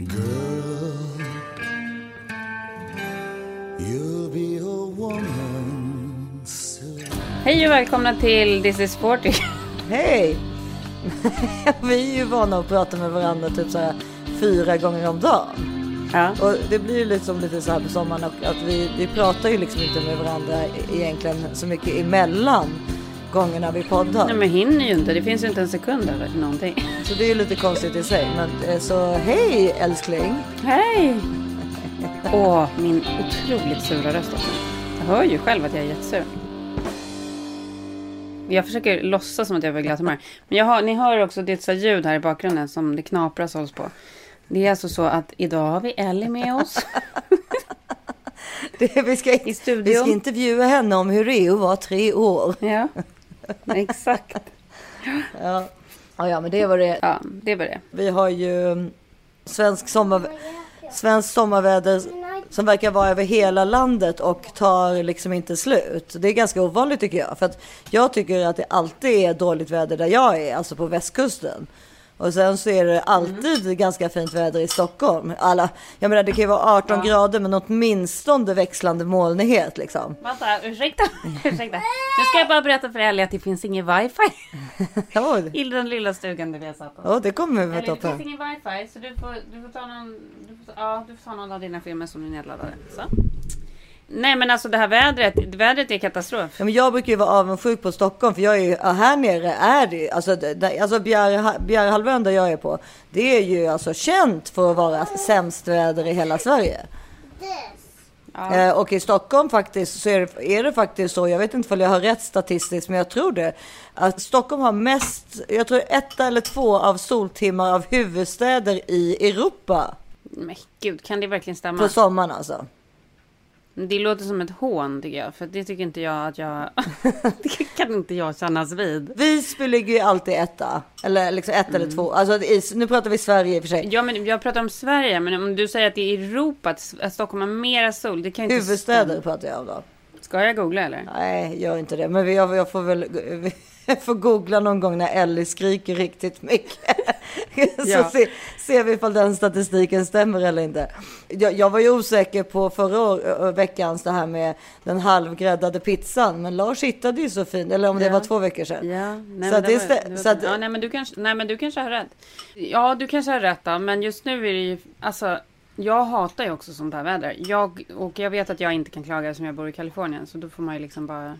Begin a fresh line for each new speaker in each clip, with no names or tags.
Girl, you'll be a woman soon.
Hej och välkomna till This is 40.
Hej! vi är ju vana att prata med varandra typ så här fyra gånger om dagen.
Ja.
Och det blir ju liksom lite så här på sommaren och att vi, vi pratar ju liksom inte med varandra egentligen så mycket emellan gångerna vi poddar.
Nej men hinner ju inte. Det finns ju inte en sekund över någonting.
Så det är ju lite konstigt i sig. Men eh, så hej älskling!
Hej! Åh, min otroligt sura röst också. Jag hör ju själv att jag är jättesur. Jag försöker låtsas som att jag är vid glatt humör. Men har, ni hör också det är ett ljud här i bakgrunden som det knapras hålls på. Det är alltså så att idag har vi Ellie med oss
Det, vi, ska,
i
vi ska intervjua henne om hur det är att vara tre år.
Ja, exakt.
Ja, ja, ja men det var det.
Ja, det var det.
Vi har ju mm, svensk, sommar, svensk sommarväder som verkar vara över hela landet och tar liksom inte slut. Det är ganska ovanligt tycker jag. För att jag tycker att det alltid är dåligt väder där jag är, alltså på västkusten. Och sen så är det alltid ganska fint väder i Stockholm. Alla, jag menar det kan ju vara 18
Ja.
grader men åtminstone växlande molnighet liksom.
Vänta, ursäkta. ursäkta. Nu ska jag bara berätta för Ellie att det finns ingen wifi i den lilla stugan där vi har satt oss.
ja, det kommer vi
Eller,
ta
det finns ingen wifi så du får, du får ta någon, du får, ja, du får ta någon av dina filmer som är nedladdade. Så. Nej men alltså det här vädret, vädret är katastrof.
Ja, men jag brukar ju vara avundsjuk på Stockholm för jag är ju, här nere är det alltså, där, alltså Bjäre- Bjärehalvön där jag är på, det är ju alltså känt för att vara sämst väder i hela Sverige.
Ja.
Eh, och i Stockholm faktiskt så är det, är det faktiskt så, jag vet inte om jag har rätt statistiskt, men jag tror det, att Stockholm har mest, jag tror ett eller två av soltimmar av huvudstäder i Europa
Men gud, kan det verkligen stämma?
på sommaren alltså.
Det låter som ett hån tycker jag. För det tycker inte jag att jag... det kan inte jag kännas vid.
Visby ligger ju alltid etta, eller liksom ett
Mm.
eller två, alltså nu pratar vi Sverige i och för sig.
Ja men jag pratar om Sverige. Men om du säger att det är Europa, att Stockholm har mera sol. Det kan inte
Huvudstäder
stämma.
pratar jag om då.
Ska jag googla eller?
Nej, gör inte det. Men jag, jag får väl jag får googla någon gång när Ellie skriker riktigt mycket. Så se, ser vi ifall den statistiken stämmer eller inte. Jag, jag var ju osäker på förra år, veckans det här med den halvgräddade pizzan. Men Lars hittade ju så fint, eller om det var två veckor sedan.
Ja, nej,
Så
men
att det
var-
stä-
var-
så att-
ja, nej, men du kanske, nej, men du kanske har rätt. Ja, du kanske har rätt då, men just nu är det ju, alltså, jag hatar ju också sånt här väder. Jag, och jag vet att jag inte kan klaga som jag bor i Kalifornien, så då får man ju liksom bara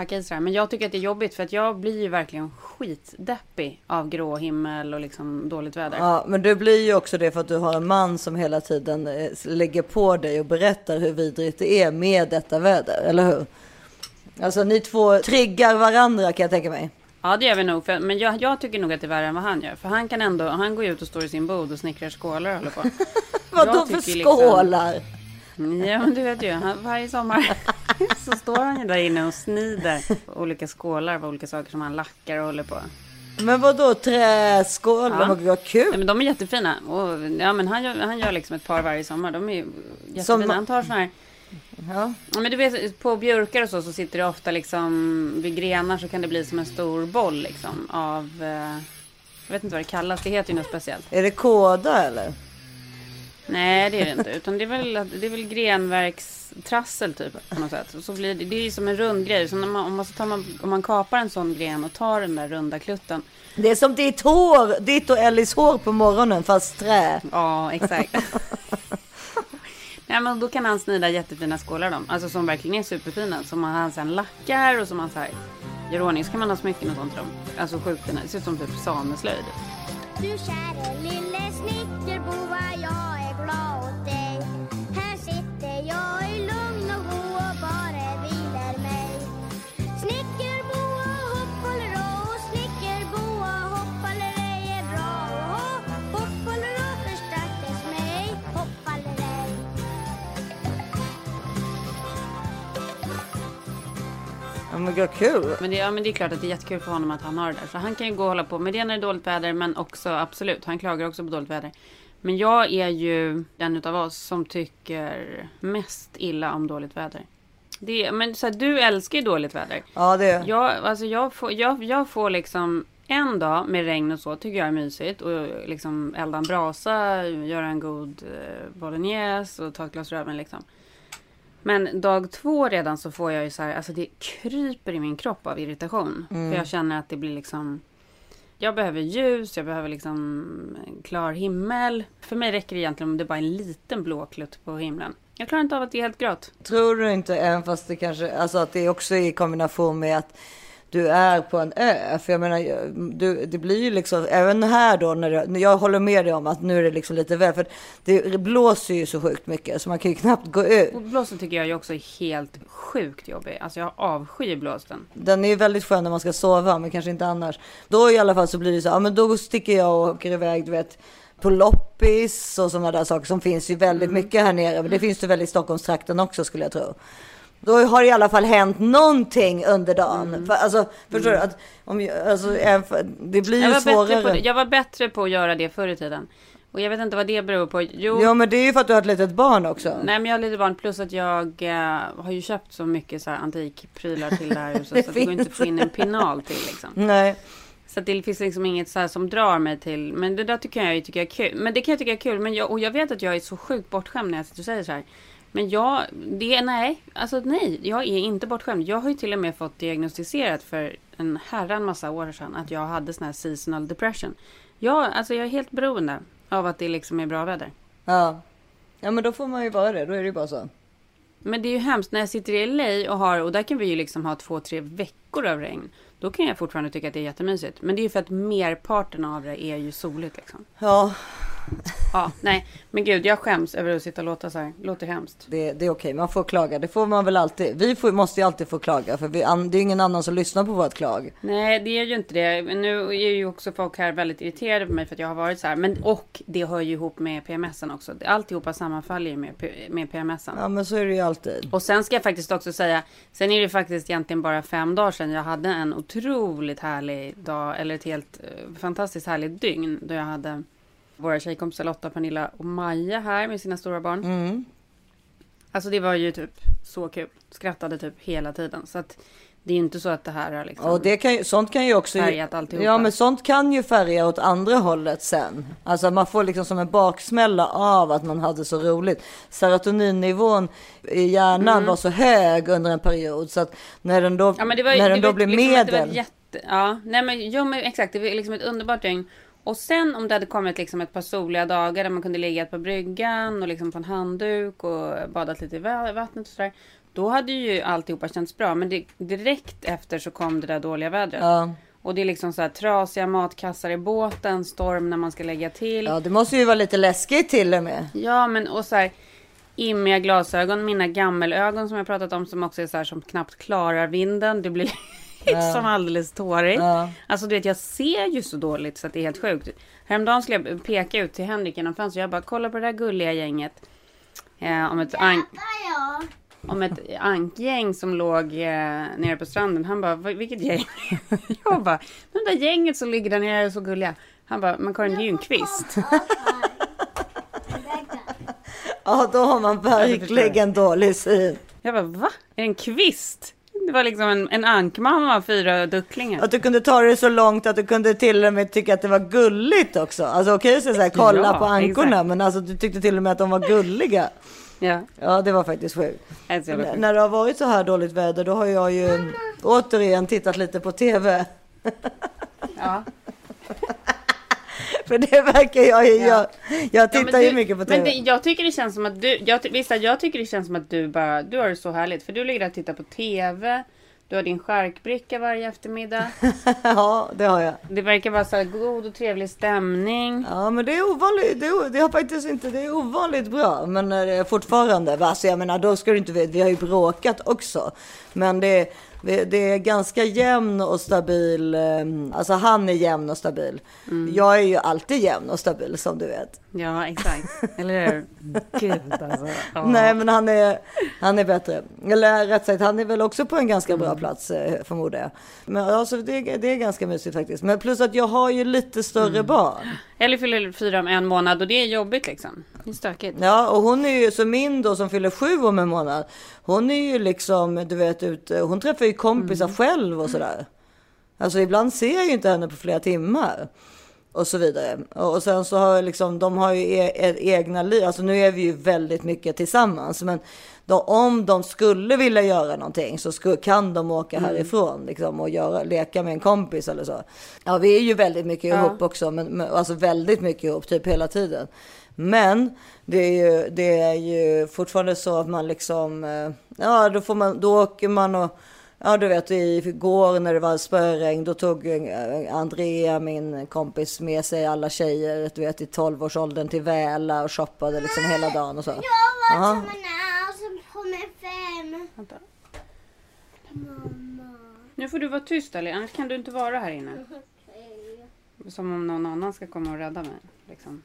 hacka i sig där. Men jag tycker att det är jobbigt, för att jag blir ju verkligen skitdeppig av grå himmel och liksom dåligt väder.
Ja, men det blir ju också det för att du har en man som hela tiden eh, lägger på dig och berättar hur vidrigt det är med detta väder, eller hur? Alltså ni två triggar varandra kan jag tänka mig.
Ja, det gör vi nog. För, men jag, jag tycker nog att det är värre än vad han gör. För han kan ändå, han går ut och står i sin bod och snickrar skålar och håller på.
Vadå för
liksom-
skålar?
Ja, men du vet ju, han, varje sommar så står han ju där inne och snider olika skålar av olika saker som han lackar och håller på.
Men vadå träskålar?
Ja.
Vad, vad
Ja,
kul!
men de är jättefina. Och, ja, men han, gör, han gör liksom ett par varje sommar. De är ju jättefina.
Som-
Han tar såna här...
Ja.
Ja, men du vet, på björkar och så, så sitter det ofta liksom vid grenar så kan det bli som en stor boll liksom av... Eh, jag vet inte vad det kallas. Det heter ju något speciellt.
Är det kåda eller?
Nej, det är det inte. Utan det är väl, det är väl grenverkstrassel typ på något sätt. Och så blir det, det är ju som en rund grej. Så när man, om, man, så tar man, om man kapar en sån gren och tar den där runda klutten.
Det är som ditt hår, ditt och Ellis hår på morgonen fast trä.
Ja, exakt. Nej, men då kan han snida jättefina skålar dem. Alltså som verkligen är superfina. Som han sen lackar och som han så här gör ordning. Så kan man ha smycken och sånt dem. Alltså sjukt. Det ser ut som typ sameslöjd.
Du käre lille snickerboa, jag är glad åt dig. Här sitter jag i lugn och ro och bara vilar mig. Snickerboa, hoppalero, snickerboa, hoppalerej är bra. Och hoppalero förstärktes mig, hoppalerej.
Ja men kul.
Men det, ja, men det är klart att det är jättekul för honom att han har det där. Så han kan ju gå och hålla på med det när det är dåligt väder. Men också absolut, han klagar också på dåligt väder. Men jag är ju den utav oss som tycker mest illa om dåligt väder. Det, men så här, du älskar ju dåligt väder.
Ja det är
Jag, alltså jag, får, jag, jag får liksom en dag med regn och så tycker jag är mysigt. Och liksom elda en brasa, göra en god eh, bolognese och ta ett glas rödvin liksom. Men dag två redan så får jag ju så här, alltså det kryper i min kropp av irritation. För jag känner att det blir liksom jag behöver ljus, jag behöver liksom klar himmel. För mig räcker det egentligen om det bara är en liten blå klutt på himlen. Jag klarar inte av att det är helt grått.
Tror du inte, även fast det kanske, alltså att det också är i kombination med att du är på en ö. För jag menar, du, det blir ju liksom, även här då, när jag, jag håller med dig om att nu är det liksom lite väl, för det blåser ju så sjukt mycket så man kan ju knappt gå ut.
Och blåsten tycker jag ju också är helt sjukt jobbig. Alltså jag avskyr blåsten.
Den är ju väldigt skön när man ska sova, men kanske inte annars. Då i alla fall så blir det så, ja men då sticker jag och åker iväg, du vet, på loppis och sådana där saker som finns ju väldigt mycket här nere. Men det finns det väl i Stockholmstrakten också skulle jag tro. Då har det i alla fall hänt någonting under dagen. För, alltså, förstår du? Att, om, alltså, det blir ju svårare.
jag var bättre på att göra det förr i tiden. Och jag vet inte vad det beror på. Jo,
Ja, men det är ju för att du har ett litet barn också.
nej men jag har lite barn. Plus att jag eh, har ju köpt så mycket så här antikprylar till det här huset.
Det
så att det går inte att få in en pinal till liksom.
Nej.
Så det finns liksom inget så som drar mig till. Men det där tycker jag ju tycker jag är kul. Men det kan jag tycka är kul. Men jag, och jag vet att jag är så sjukt bortskämd när jag sitter och säger så här. Men jag, det, nej, alltså nej, jag är inte bortskämd. Jag har ju till och med fått diagnostiserat för en herran massa år sedan att jag hade sån här seasonal depression. Ja, alltså jag är helt beroende av att det liksom är bra väder.
Ja. ja, men då får man ju vara det. Då är det ju bara så.
Men det är ju hemskt när jag sitter i LA och har, och där kan vi ju liksom ha två, tre veckor av regn. Då kan jag fortfarande tycka att det är jättemysigt. Men det är ju för att merparten av det är ju soligt liksom.
Ja,
Ja, nej, men gud, jag skäms över att sitta och låta så här. Låter hemskt.
det, det är okej. Man får klaga. Det får man väl alltid. Vi får, måste ju alltid få klaga. För vi, an- det är ingen annan som lyssnar på vårt klag.
Nej, det är ju inte det. Men nu är ju också folk här väldigt irriterade på mig för att jag har varit så här. Men och det hör ju ihop med PMSen också. Alltihopa sammanfaller ju med, med PMSen.
Ja, men så är det ju alltid.
Och sen ska jag faktiskt också säga, sen är det faktiskt egentligen bara fem dagar sedan jag hade en otroligt härlig dag, eller ett helt eh, fantastiskt härligt dygn, då jag hade våra tjejkompisar Lotta, Pernilla och Maja här med sina stora barn.
Mm.
Alltså det var ju typ så kul. Skrattade typ hela tiden. Så att det är ju inte så att det här har liksom
Och det kan sånt kan ju också...
färgat alltihopa.
Ja, men sånt kan ju färga åt andra hållet sen. Alltså man får liksom som en baksmälla av att man hade så roligt. Serotoninnivån i hjärnan var så hög under en period så att när den då,
Mm. Ja, var,
när den då blir
liksom,
medel.
jätte, ja, nej men, jo, men exakt. Det var liksom ett underbart dygn. Och sen om det hade kommit liksom ett par soliga dagar där man kunde ligga på bryggan och liksom på en handduk och badat lite i va- vattnet och sådär. Då hade ju alltihopa känts bra. Men det, direkt efter så kom det där dåliga vädret.
Ja.
Och det är liksom så här trasiga matkassar i båten, storm när man ska lägga till.
ja, det måste ju vara lite läskigt till och med.
Ja, men och så här immiga glasögon, mina gammelögon som jag pratat om som också är så här som knappt klarar vinden. Det blir liksom alldeles tårigt.
Ja.
Alltså du vet, jag ser ju så dåligt så att det är helt sjukt. Häromdagen skulle jag peka ut till Henrik genom fönstret. Jag bara, kolla på det där gulliga gänget. Eh, om ett ank om ett ankgäng som låg eh, nere på stranden. Han bara, "Vad- vilket gäng? jag bara, de där gänget som ligger där nere är så gulliga. Han bara, men Karin det är ju en kvist.
Ja, då har man verkligen dålig syn.
Jag bara, va? Är det en kvist? Det var liksom en, en ankmamma och fyra ducklingar.
Att du kunde ta det så långt att du kunde till och med tycka att det var gulligt också. Alltså okej att säga så här, kolla
Ja,
på ankorna,
exakt.
men alltså du tyckte till och med att de var gulliga.
Ja,
Ja, det var faktiskt
så sjukt.
När det har varit så här dåligt väder, då har jag ju återigen tittat lite på tv.
Ja.
För det verkar jag ju
Ja.
Jag
Ja,
tittar
men
ju
du-
mycket på
Men
tv.
det, jag tycker det känns som att du, jag, visst, jag tycker det känns som att du bara, du har det så härligt. För du ligger där och tittar på TV. Du har din charkbricka varje eftermiddag.
ja, det har jag.
Det verkar vara så god och trevlig stämning.
Ja, men det är ovanligt. Det, är, det har faktiskt inte. Det är ovanligt bra, men eh, fortfarande. Alltså, jag menar, då ska du inte. Vi har ju bråkat också, men det, det är ganska jämn och stabil. eh, Alltså, han är jämn och stabil.
Mm.
Jag är ju alltid jämn och stabil som du vet.
Ja, exakt. Eller hur? Gud alltså. Ja.
Nej, men han är, han är bättre. Eller rätt sagt, han är väl också på en ganska
Mm.
bra plats eh, förmodar jag. Men alltså, det, det är ganska mysigt faktiskt. Men plus att jag har ju lite större
Mm.
barn.
Eller fyller fyra om en månad och det är jobbigt liksom. Det är stökigt.
Ja, och hon är ju så min då som fyller sju om en månad. Hon är ju liksom, du vet, ute, hon träffar ju kompisar
Mm.
själv och sådär. Alltså ibland ser jag ju inte henne på flera timmar. Och så vidare. Och sen så har liksom, de har ju e e egna liv. Alltså nu är vi ju väldigt mycket tillsammans. Men då, om de skulle vilja göra någonting så sku, kan de åka
Mm.
härifrån liksom, och göra, leka med en kompis eller så. Ja, vi är ju väldigt mycket ihop också. Men, men, alltså väldigt mycket ihop, typ hela tiden. Men det är ju, det är ju fortfarande så att man liksom, eh, ja då får man, då åker man och Ja, du vet igår när det var spöregn, då tog eh, Andrea, min kompis, med sig alla tjejer, du vet i 12-årsåldern till Väla och shoppade liksom hela dagen och så.
Jag var
Ja.
som en som kommer fem.
Vänta.
Mamma.
Nu får du vara tyst Ali, annars kan du inte vara här inne. Som om någon annan ska komma och rädda mig. Liksom.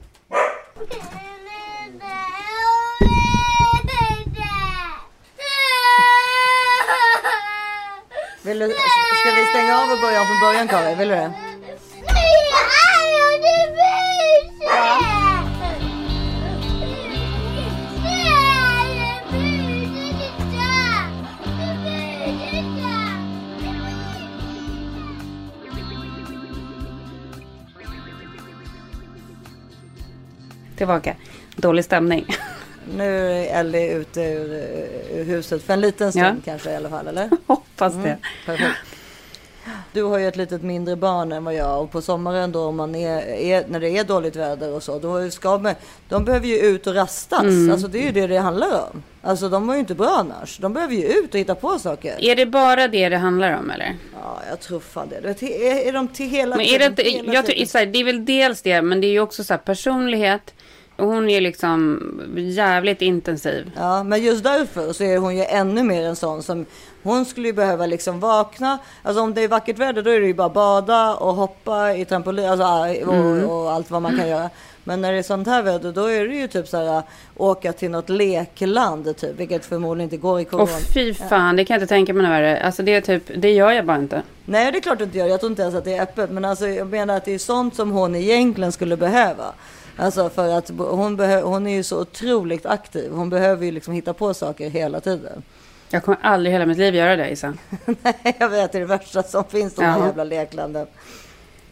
Vill du, ska vi stänga av och börja om från början Karin? Vill du det?
Tillbaka. Dålig stämning.
Nu är Ellie ute ur, ur huset för en liten stund
Ja.
kanske i alla fall, eller?
Hoppas det.
Perfekt. Du har ju ett litet mindre barn än vad jag har och på sommaren då om man är, är, när det är dåligt väder och så, då ska man, de behöver ju ut och rastas.
Mm.
Alltså det är ju det det handlar om. Alltså de var ju inte bra annars. De behöver ju ut och hitta på saker.
Är det bara det det handlar om eller?
Ja, jag tror fan det. Vet, är, är de till hela
Men är det, inte,
hela
jag
tiden?
här, det är väl dels det, men det är ju också så här, personlighet. Hon är liksom jävligt intensiv.
Ja, men just därför så är hon ju ännu mer en sån som hon skulle ju behöva liksom vakna. Alltså om det är vackert väder då är det ju bara bada och hoppa i trampolin alltså, och,
Mm.
och allt vad man kan göra. Men när det är sånt här väder då är det ju typ så här åka till något lekland typ, vilket förmodligen inte går i corona.
Och fy fan, det kan jag inte tänka mig något värre. Alltså det är typ, det gör jag bara inte.
Nej, det är klart du inte gör. Jag tror inte ens att det är öppet. Men alltså, jag menar att det är sånt som hon egentligen skulle behöva. Alltså för att hon, hon är ju så otroligt aktiv. Hon behöver ju liksom hitta på saker hela tiden.
Jag kommer aldrig hela mitt liv göra det Isa.
Nej, jag vet. Det är det värsta som finns, de här
Ja.
jävla leklanden.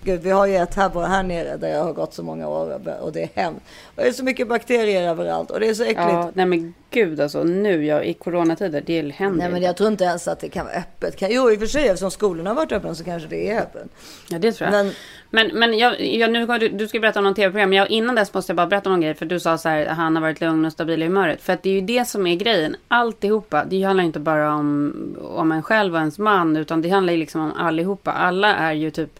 Gud, vi har ju ett här, här nere där jag har gått så många år och det är hemskt. Och det är så mycket bakterier överallt och det är så äckligt.
Ja, nej men gud alltså. Nu ja, i coronatider, det händer
Nej, men jag tror inte ens att det kan vara öppet. Jo, i och för sig, eftersom skolorna har varit öppna så kanske det är öppet.
Ja, det tror jag.
Men
Men, men jag, jag, nu, du, du ska berätta om någon tv-program. men Jag, innan dess måste jag bara berätta om en grej. För du sa så här, han har varit lugn och stabil i humöret. För att det är ju det som är grejen. Alltihopa. Det handlar inte bara om, om en själv och ens man. Utan det handlar ju liksom om allihopa. Alla är ju typ...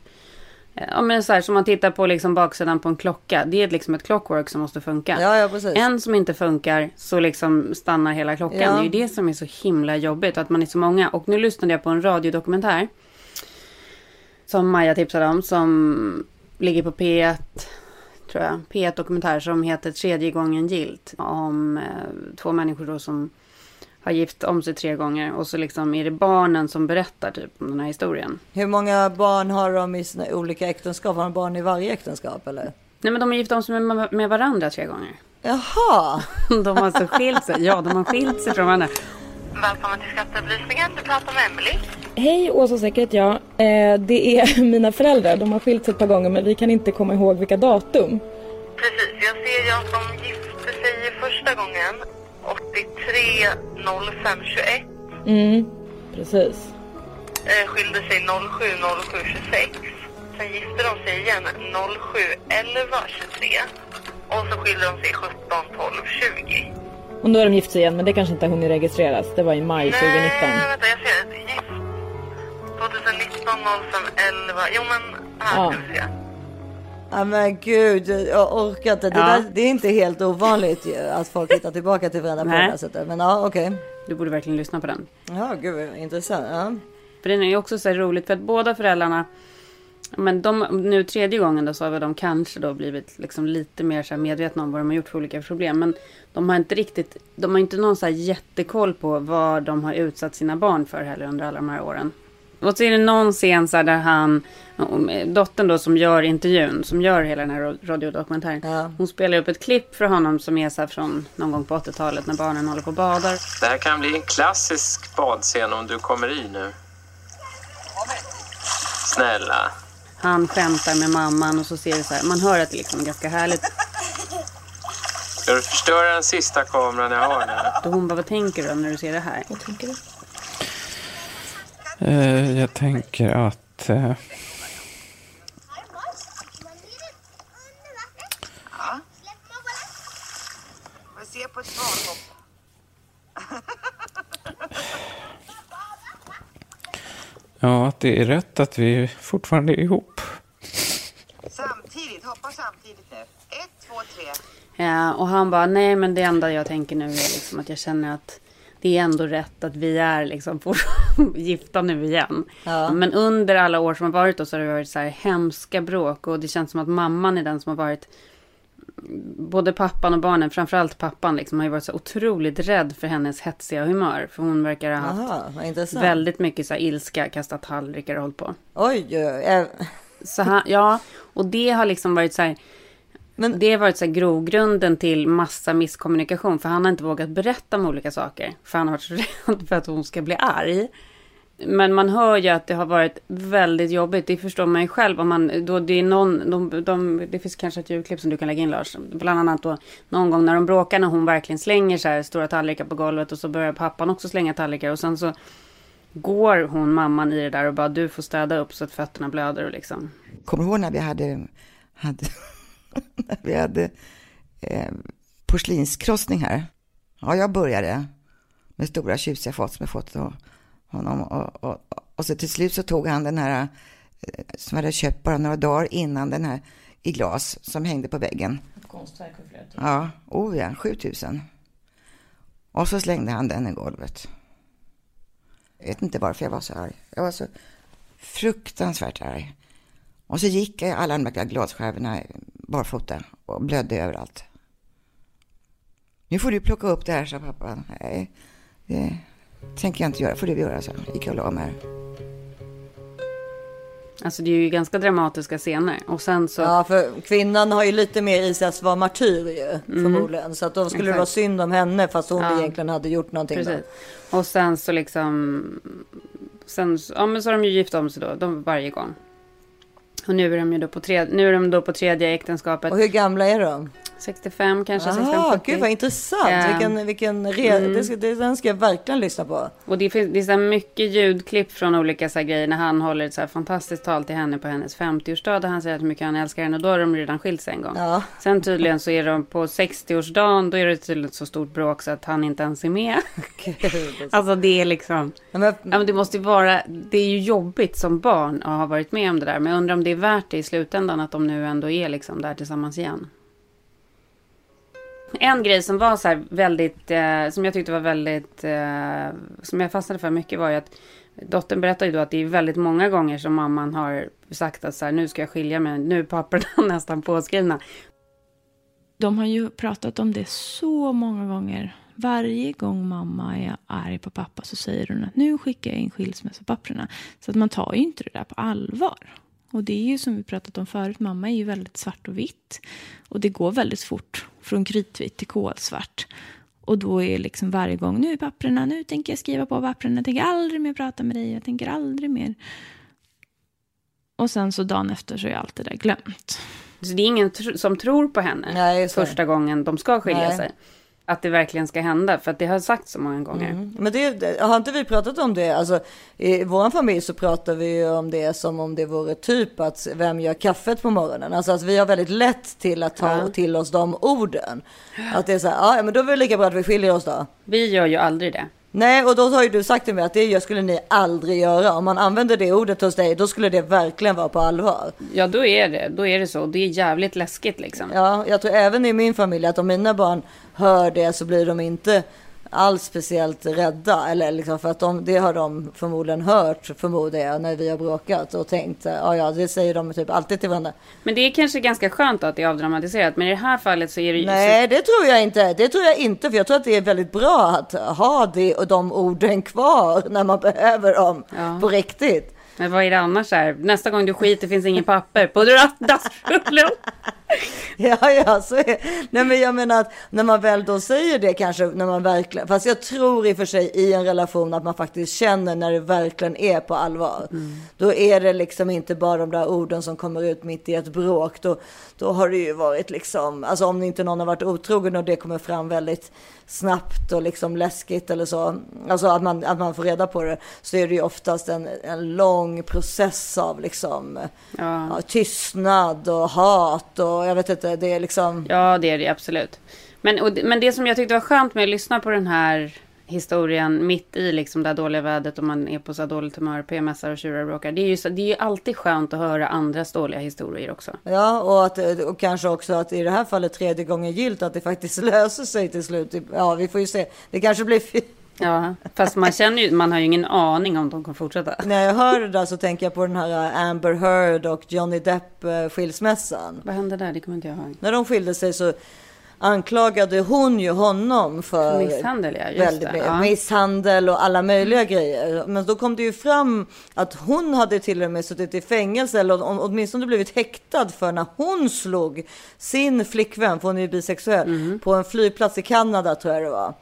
eh, Ja men så här, som man tittar på liksom baksidan på en klocka. Det är liksom ett clockwork som måste funka.
ja, ja, precis.
En som inte funkar så liksom stannar hela klockan.
Ja.
Det är ju det som är så himla jobbigt. Att man är så många. Och nu lyssnade jag på en radiodokumentär. Som Maja tipsade om. Som ligger på P1. Tror jag. P1 dokumentär som heter Tredje gången gilt. Om eh, två människor då som har gift om sig tre gånger. Och så liksom är det barnen som berättar typ om den här historien.
Hur många barn har de i sina olika äktenskap? Har de barn i varje äktenskap eller?
Nej men de har gift om sig med, med varandra tre gånger.
Jaha!
De har alltså skilt sig. Ja, de har skilt sig från varandra.
Välkommen till skatteupplysningen. Du pratar med Emily.
Hej, Åsa Säker heter jag. Eh, det är mina föräldrar. De har skilt sig ett par gånger men vi kan inte komma ihåg vilka datum.
Precis, jag ser ju att de gifte sig första gången 83 05 21.
Mm, precis.
Eh, skilde sig 07 07 26. Sen gifte de sig igen 07 11 23. Och så skilde de sig 17 12 20.
Och nu har de gift sig igen men det kanske inte har hunnit registreras. Det var i maj 2019.
Nej, vänta jag ser. Gift 2019 05 11. Jo men här
Ja.
ska vi se.
Ja men gud, jag orkar inte. Det,
Ja.
där, det är inte helt ovanligt ju, att folk hittar tillbaka till varandra på det här sättet. Men ja, okej.
Du borde verkligen lyssna på den.
Ja, gud intressant. Ja.
För den är ju också så här roligt för att båda föräldrarna men de, nu tredje gången då så har de kanske då blivit liksom lite mer så här medvetna om vad de har gjort för olika problem. Men de har inte riktigt, de har inte någon så här jättekoll på vad de har utsatt sina barn för heller under alla de här åren. Och så är det någon scen så här där han, dottern då som gör intervjun, som gör hela den här radiodokumentären.
Ja.
Hon spelar upp ett klipp för honom som är så här från någon gång på 80-talet när barnen håller på och badar.
Det här kan bli en klassisk badscen om du kommer i nu. Snälla.
Han skämtar med mamman och så ser det så här. Man hör att det liksom är ganska härligt.
Ska du förstöra den sista kameran jag har nu?
Då hon bara, vad tänker du när du ser det här?
Vad tänker du?
Eh, jag tänker att... Eh,
Vi ser på ett svanhopp.
Ja, att det är rätt att vi fortfarande är ihop.
Samtidigt, hoppa samtidigt nu. Ett, två, tre.
Ja, och han bara, nej men det enda jag tänker nu är liksom att jag känner att det är ändå rätt att vi är liksom på, gifta nu igen.
Ja.
Men under alla år som har varit då så har det varit så här hemska bråk och det känns som att mamman är den som har varit både pappan och barnen, framförallt pappan, liksom, har ju varit så otroligt rädd för hennes hetsiga humör. För hon verkar ha haft
Aha,
väldigt mycket så här ilska, kastat tallrikar och hållit på.
Oj. Eh,
Så han, ja, och det har liksom varit så här.
Men-
det har varit så grogrunden till massa misskommunikation. För han har inte vågat berätta om olika saker. För han har varit så rädd för att hon ska bli arg. Men man hör ju att det har varit väldigt jobbigt. Det förstår man ju själv. Om man, då det, är någon, de, de, det finns kanske ett ljudklipp som du kan lägga in Lars. Bland annat då någon gång när de bråkar. När hon verkligen slänger så här stora tallrikar på golvet. Och så börjar pappan också slänga tallrikar. Och sen så går hon, mamman, i det där och bara du får städa upp så att fötterna blöder och liksom.
Kommer du ihåg när vi hade, hade, när vi hade eh, porslinskrossning här? Ja, jag började med stora tjusiga fat som jag fått Och, honom. Och, och, och, så till slut så tog han den här eh, som hade köpt bara några dagar innan den här i glas som hängde på väggen.
Ett konstverk för flera
Ja, oh ja, 7000. Och så slängde han den i golvet. Jag vet inte varför jag var så arg. Jag var så fruktansvärt arg. Och så gick jag alla de där glasskärvorna barfota och blödde överallt. Nu får du plocka upp det här, sa pappa. Nej, det tänker jag inte göra. får du göra, så. Gick jag och la mig.
Alltså det är ju ganska dramatiska scener. Och sen så...
Ja, för kvinnan har ju lite mer i sig att vara martyr ju, förmodligen. Så att då skulle det
Exakt.
vara synd om henne fast hon
Ja.
egentligen hade gjort någonting. Då.
Precis. Och sen så liksom... Sen, ja men så har de ju gift om sig då, de, varje gång. Och nu är de ju då på, tre, nu är de då på tredje äktenskapet.
Och hur gamla är de?
65 kanske, 65,
Ah,
70.
gud vad intressant.
Ja.
Vilken, vilken re... det, ska, det, den ska jag verkligen lyssna på.
Och det finns det är så mycket ljudklipp från olika så grejer när han håller ett så fantastiskt tal till henne på hennes 50-årsdag där han säger hur mycket han älskar henne och då har de redan skilt sig en gång.
Ja.
Sen tydligen så är de på 60-årsdagen, då är det tydligen så stort bråk så att han inte ens är med. alltså det är liksom,
Ja, men,
ja men det måste ju vara, det är ju jobbigt som barn att ha varit med om det där. Men jag undrar om det är värt det i slutändan att de nu ändå är liksom där tillsammans igen. En grej som var så här väldigt, eh, som jag tyckte var väldigt, eh, som jag fastnade för mycket var ju att dottern berättade ju då att det är väldigt många gånger som mamman har sagt att så här, nu ska jag skilja mig, nu är papperna nästan påskrivna.
De har ju pratat om det så många gånger. Varje gång mamma är arg på pappa så säger hon att nu skickar jag in skilsmässopapperna. Så att man tar ju inte det där på allvar. Och det är ju som vi pratat om förut, mamma är ju väldigt svart och vitt. Och det går väldigt fort från kritvitt till kolsvart. Och då är liksom varje gång, nu är papperna, nu tänker jag skriva på papperna, jag tänker aldrig mer prata med dig, jag tänker aldrig mer. Och sen så dagen efter så är allt det där glömt.
Så det är ingen tr- som tror på henne
Nej,
första gången de ska skilja
Nej.
sig. Att det verkligen ska hända, för att det har sagts så många gånger.
Mm. Men det, har inte vi pratat om det? Alltså, I vår familj så pratar vi ju om det som om det vore typ att vem gör kaffet på morgonen? Alltså att vi har väldigt lätt till att ta
Ja.
till oss de orden. Att det är så här, ja men då är det lika bra att vi skiljer oss då.
Vi gör ju aldrig det.
Nej, och då har ju du sagt till mig att det skulle ni aldrig göra. Om man använder det ordet hos dig, då skulle det verkligen vara på allvar.
Ja, då är det, då är det så. Det är jävligt läskigt liksom.
Ja, jag tror även i min familj att om mina barn hör det så blir de inte alls speciellt rädda. Eller liksom för att de, det har de förmodligen hört, förmodar jag, när vi har bråkat och tänkt, ja ja, det säger de typ alltid till varandra.
Men det är kanske ganska skönt att det är avdramatiserat. Men i det här fallet så är det ju...
Nej, det tror jag inte. Det tror jag inte, för jag tror att det är väldigt bra att ha det och de orden kvar när man behöver dem
Ja.
på riktigt.
Men vad är det annars här? Nästa gång du skiter finns ingen papper på dassrullen.
Ja, ja, så är Nej, men jag menar att när man väl då säger det kanske, när man verkligen, fast jag tror i och för sig i en relation att man faktiskt känner när det verkligen är på allvar. Då är det liksom inte bara de där orden som kommer ut mitt i ett bråk. Då, då har det ju varit liksom, alltså om inte någon har varit otrogen och det kommer fram väldigt snabbt och liksom läskigt eller så, alltså att man, att man får reda på det, så är det ju oftast en, en lång process av liksom ja, tystnad och hat och jag vet inte, det är liksom...
Ja, det är det absolut. Men, och, men det som jag tyckte var skönt med att lyssna på den här historien mitt i liksom det här dåliga vädret och man är på så här dåligt humör, PMSar och tjurar och bråkar. Det är ju så, det är ju alltid skönt att höra andras dåliga historier också.
Ja, och, att, och kanske också att i det här fallet tredje gången gilt att det faktiskt löser sig till slut. Ja, vi får ju se. Det kanske blir
Ja, fast man känner ju, man har ju ingen aning om de kommer fortsätta.
När jag hör det där så tänker jag på den här Amber Heard och Johnny Depp eh, skilsmässan.
Vad hände där? Det kommer inte jag ihåg.
När de skilde sig så anklagade hon ju honom för
misshandel, ja,
väldigt,
det, ja.
misshandel och alla möjliga grejer. Men då kom det ju fram att hon hade till och med suttit i fängelse eller åtminstone blivit häktad för när hon slog sin flickvän, för hon är ju bisexuell,
Mm.
på en flygplats i Kanada tror jag det var.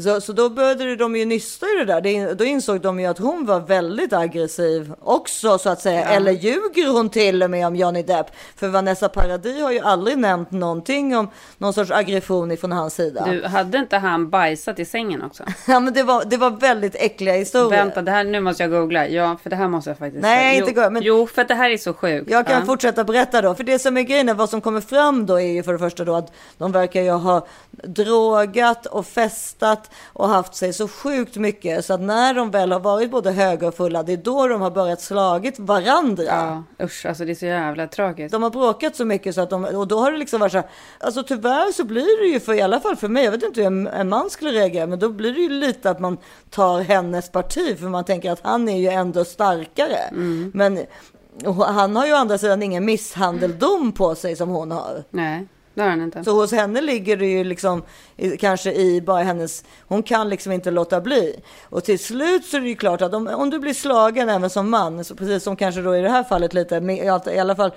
Så, så då började de ju nysta i det där. Det, då insåg de ju att hon var väldigt aggressiv också så att säga. Eller ljuger hon till och med om Johnny Depp? För Vanessa Paradis har ju aldrig nämnt någonting om någon sorts aggression ifrån hans sida.
Du, hade inte han bajsat i sängen också?
Ja men det var, det var väldigt äckliga historier.
Vänta, det här, nu måste jag googla. Ja, för det här måste jag faktiskt
Nej,
jo,
inte gå, men-
Jo, för det här är så sjukt.
Jag kan
Ja.
fortsätta berätta då. För det som är grejen, är vad som kommer fram då är ju för det första då att de verkar ju ha drogat och festat och haft sig så sjukt mycket så att när de väl har varit både höga och fulla, det är då de har börjat slagit varandra.
Ja, usch, alltså det är så jävla tragiskt.
De har bråkat så mycket så att de, och då har det liksom varit så här, alltså tyvärr så blir det ju för, i alla fall för mig, jag vet inte hur en, en man skulle reagera, men då blir det ju lite att man tar hennes parti, för man tänker att han är ju ändå starkare. Men och han har ju å andra sidan ingen misshandeldom på sig som hon har.
Nej, det har han inte.
Så hos henne ligger det ju liksom i, kanske i bara hennes, hon kan liksom inte låta bli. Och till slut så är det ju klart att om, om du blir slagen även som man, så precis som kanske då i det här fallet lite, i alla- i alla fall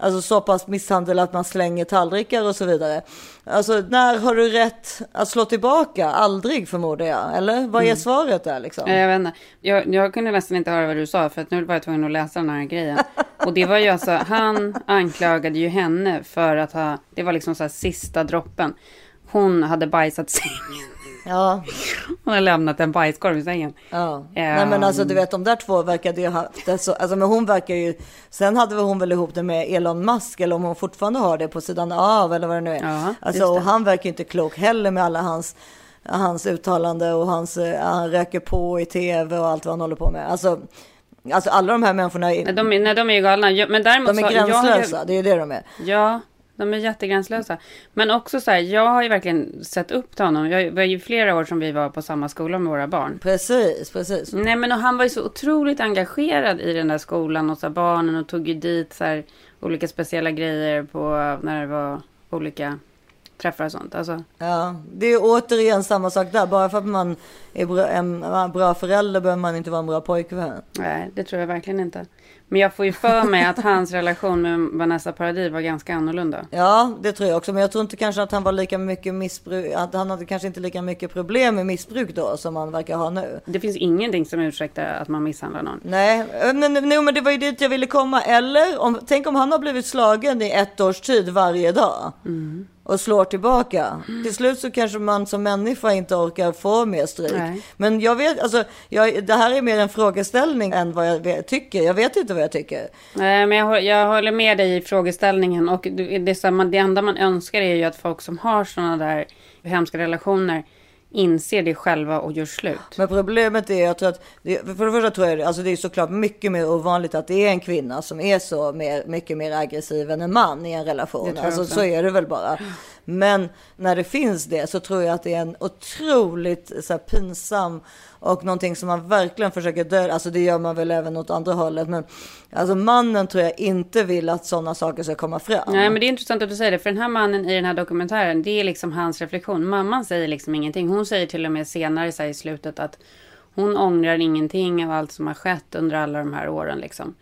Alltså så pass misshandel att man slänger tallrikar och så vidare. Alltså när har du rätt att slå tillbaka? Aldrig förmodar jag. Eller vad är
Mm.
svaret där liksom?
Nej, Jag, vet inte. Jag, jag kunde nästan inte höra vad du sa för att nu var jag tvungen att läsa den här grejen. Och det var ju alltså, han anklagade ju henne för att ha, det var liksom så här sista droppen. Hon hade bajsat sängen.
Ja.
Hon hade lämnat en bajskorv i sängen.
Ja. Nej men alltså du vet de där två verkade ju ha det så, alltså men hon verkar ju, sen hade väl hon väl ihop det med Elon Musk eller om hon fortfarande har det på sidan av eller vad det nu är.
Ja,
alltså och han verkar ju inte klok heller med alla hans, hans uttalande och hans, eh, han röker på i tv och allt vad han håller på med. Alltså, alltså alla de här människorna, är,
Nej, de, är- nej, de är ju galna. Men däremot
de är
så- jag har ju-
gränslösa, det är det de är.
Ja, de är jättegränslösa. Men också så här, jag har ju verkligen sett upp till honom. Jag, det var ju flera år som vi var på samma skola med våra barn.
Precis, precis.
Nej men och han var ju så otroligt engagerad i den där skolan och så här, barnen och tog ju dit så här, olika speciella grejer på när det var olika träffar och sånt. Alltså,
Ja, det är återigen samma sak där. Bara för att man är bra, en bra förälder behöver man inte vara en bra pojkvän.
nej, det tror jag verkligen inte. Men jag får ju för mig att hans relation med Vanessa Paradis var ganska annorlunda.
Ja, det tror jag också. Men jag tror inte kanske att han var lika mycket missbruk, att han hade kanske inte lika mycket problem med missbruk då som han verkar ha nu.
Det finns ingenting som ursäktar att man misshandlar någon.
Nej, men, nej, men det var ju dit jag ville komma. Eller om, tänk om han har blivit slagen i ett års tid varje dag. Och slår tillbaka. Till slut så kanske man som människa inte orkar få mer stryk.
Nej.
Men jag vet, alltså, jag, det här är mer en frågeställning än vad jag vet, tycker. Jag vet inte vad jag tycker.
Nej, men jag, jag håller med dig i frågeställningen. Och det, det, är så här, man- det enda man önskar är ju att folk som har sådana där hemska relationer inser det själva och gör slut.
Men problemet är tror att, det, för det första tror jag, alltså det är såklart mycket mer ovanligt att det är en kvinna som är så mer, mycket mer aggressiv än en man i en relation. Alltså så är det väl bara. Men när det finns det så tror jag att det är en otroligt så här, pinsam och någonting som man verkligen försöker dölja. Alltså det gör man väl även åt andra hållet. Men alltså mannen tror jag inte vill att sådana saker ska komma fram.
Nej, men det är intressant att du säger det. För den här mannen i den här dokumentären, det är liksom hans reflektion. Mamman säger liksom ingenting. Hon säger till och med senare så här, i slutet att hon ångrar ingenting av allt som har skett under alla de här åren. Liksom.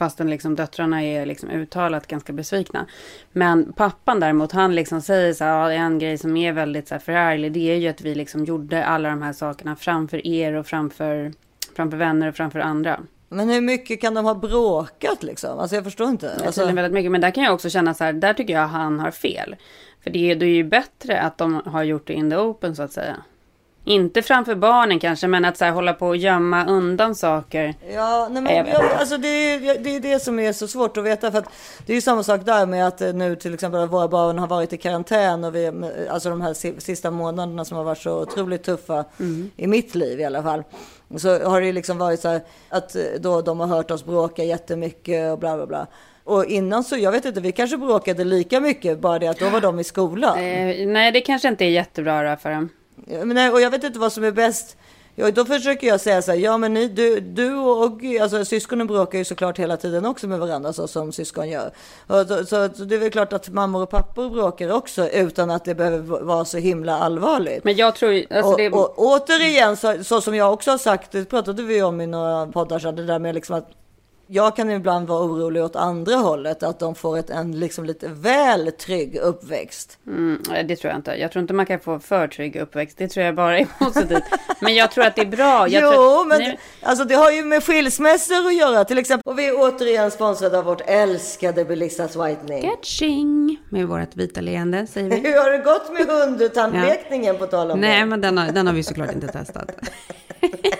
Fastän liksom döttrarna är liksom uttalat ganska besvikna. Men pappan däremot, han liksom säger så här, ja, en grej som är väldigt så här förarglig, det är ju att vi liksom gjorde alla de här sakerna framför er och framför, framför vänner och framför andra.
Men hur mycket kan de ha bråkat liksom? Alltså jag förstår inte.
Alltså,
Alltså,
väldigt mycket, men där kan jag också känna så här, där tycker jag han har fel. För det är, det är ju bättre att de har gjort det in the open så att säga. Inte framför barnen kanske, men att så här, hålla på och gömma undan saker.
Ja, nej
jag
men,
vet
ja, alltså det, är, det är det som är så svårt att veta. För att det är ju samma sak där med att eh, nu till exempel våra barn har varit i karantän. Och vi, alltså de här si- sista månaderna som har varit så otroligt tuffa i mitt liv i alla fall. Så har det liksom varit så här att eh, då de har hört oss bråka jättemycket och bla bla bla. Och innan så, jag vet inte, vi kanske bråkade lika mycket, bara det att då var de i skolan.
Eh, nej, det kanske inte är jättebra då för dem.
Men och jag vet inte vad som är bäst. Ja, då försöker jag säga så här, ja men ni, du, du och alltså, syskonen bråkar ju såklart hela tiden också med varandra så som syskon gör. Då, så, så det är väl klart att mammor och pappor bråkar också utan att det behöver vara så himla allvarligt.
Men jag tror alltså
och,
det...
och återigen, så, så som jag också har sagt, det pratade vi om i några poddar, så det där med liksom att jag kan ibland vara orolig åt andra hållet, att de får ett, en liksom lite väl trygg uppväxt.
Mm, nej, det tror jag inte. Jag tror inte man kan få för trygg uppväxt. Det tror jag bara är positivt. Men jag tror att det är bra. Jag
jo,
tror,
men
nej,
alltså, det har ju med skilsmässor att göra till exempel. Och vi är återigen sponsrade av vårt älskade Belissas Whitening.
Catching med vårt vita leende, säger vi.
Hur har det gått med hundtandlekningen på tal om
Nej,
det?
men den har, den har vi såklart inte testat.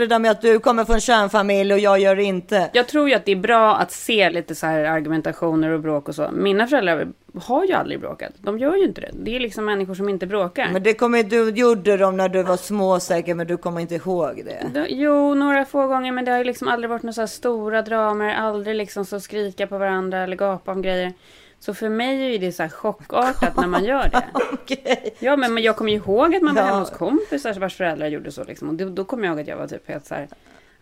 Det där med att du kommer från kärnfamilj och jag gör det inte.
Jag tror ju att det är bra att se lite så här argumentationer och bråk och så. Mina föräldrar har ju aldrig bråkat. De gör ju inte det. Det är liksom människor som inte bråkar.
Men det kommer du gjorde de när du var små säkert, men du kommer inte ihåg det.
Då- Jo, några få gånger, men det har ju liksom aldrig varit några så här stora dramer. Aldrig liksom så skrika på varandra eller gapa om grejer. Så för mig är det så här chockartat när man gör det.
Okej.
Ja, men jag kommer ihåg att man var
Ja.
hemma hos kompisar vars föräldrar gjorde så liksom. Och då, då kommer jag ihåg att jag var typ helt så här.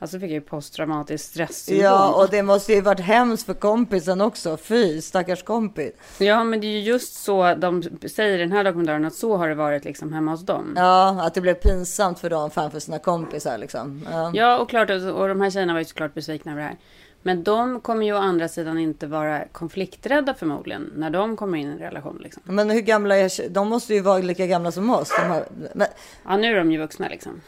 Alltså fick jag ju posttraumatisk stresssyndrom.
Ja, och det måste ju varit hemskt för kompisen också. Fy, stackars kompis.
Ja, men det är ju just så de säger i den här dokumentären att så har det varit liksom hemma hos dem.
Ja, att det blev pinsamt för dem framför sina kompisar liksom. Ja.
Ja, och klart, och de här tjejerna var ju såklart besvikna över det här. Men de kommer ju å andra sidan inte vara konflikträdda förmodligen när de kommer in i en relation. Liksom.
Men hur gamla är De måste ju vara lika gamla som oss. Men,
Ja, nu är de ju vuxna liksom.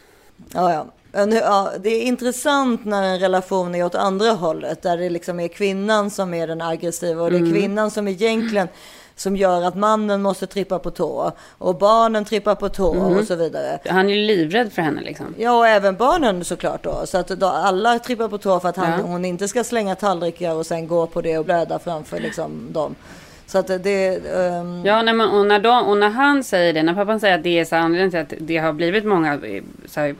Ja, ja. Ja. Det är intressant när en relation är åt andra hållet. Där det liksom är kvinnan som är den aggressiva. Och det är kvinnan som egentligen som gör att mannen måste trippa på tå och barnen trippar på tå
Mhm.
och så vidare.
Han är ju livrädd för henne liksom.
Ja, och även barnen såklart då. Så att då alla trippar på tå för att han,
Ja.
hon inte ska slänga tallrikar och sen gå på det och blöda framför liksom dem. Så att det... ehm,
Ja, nej, men, och, när de, och när han säger det, när pappan säger att det är så här, anledningen till att det har blivit många eh, så här,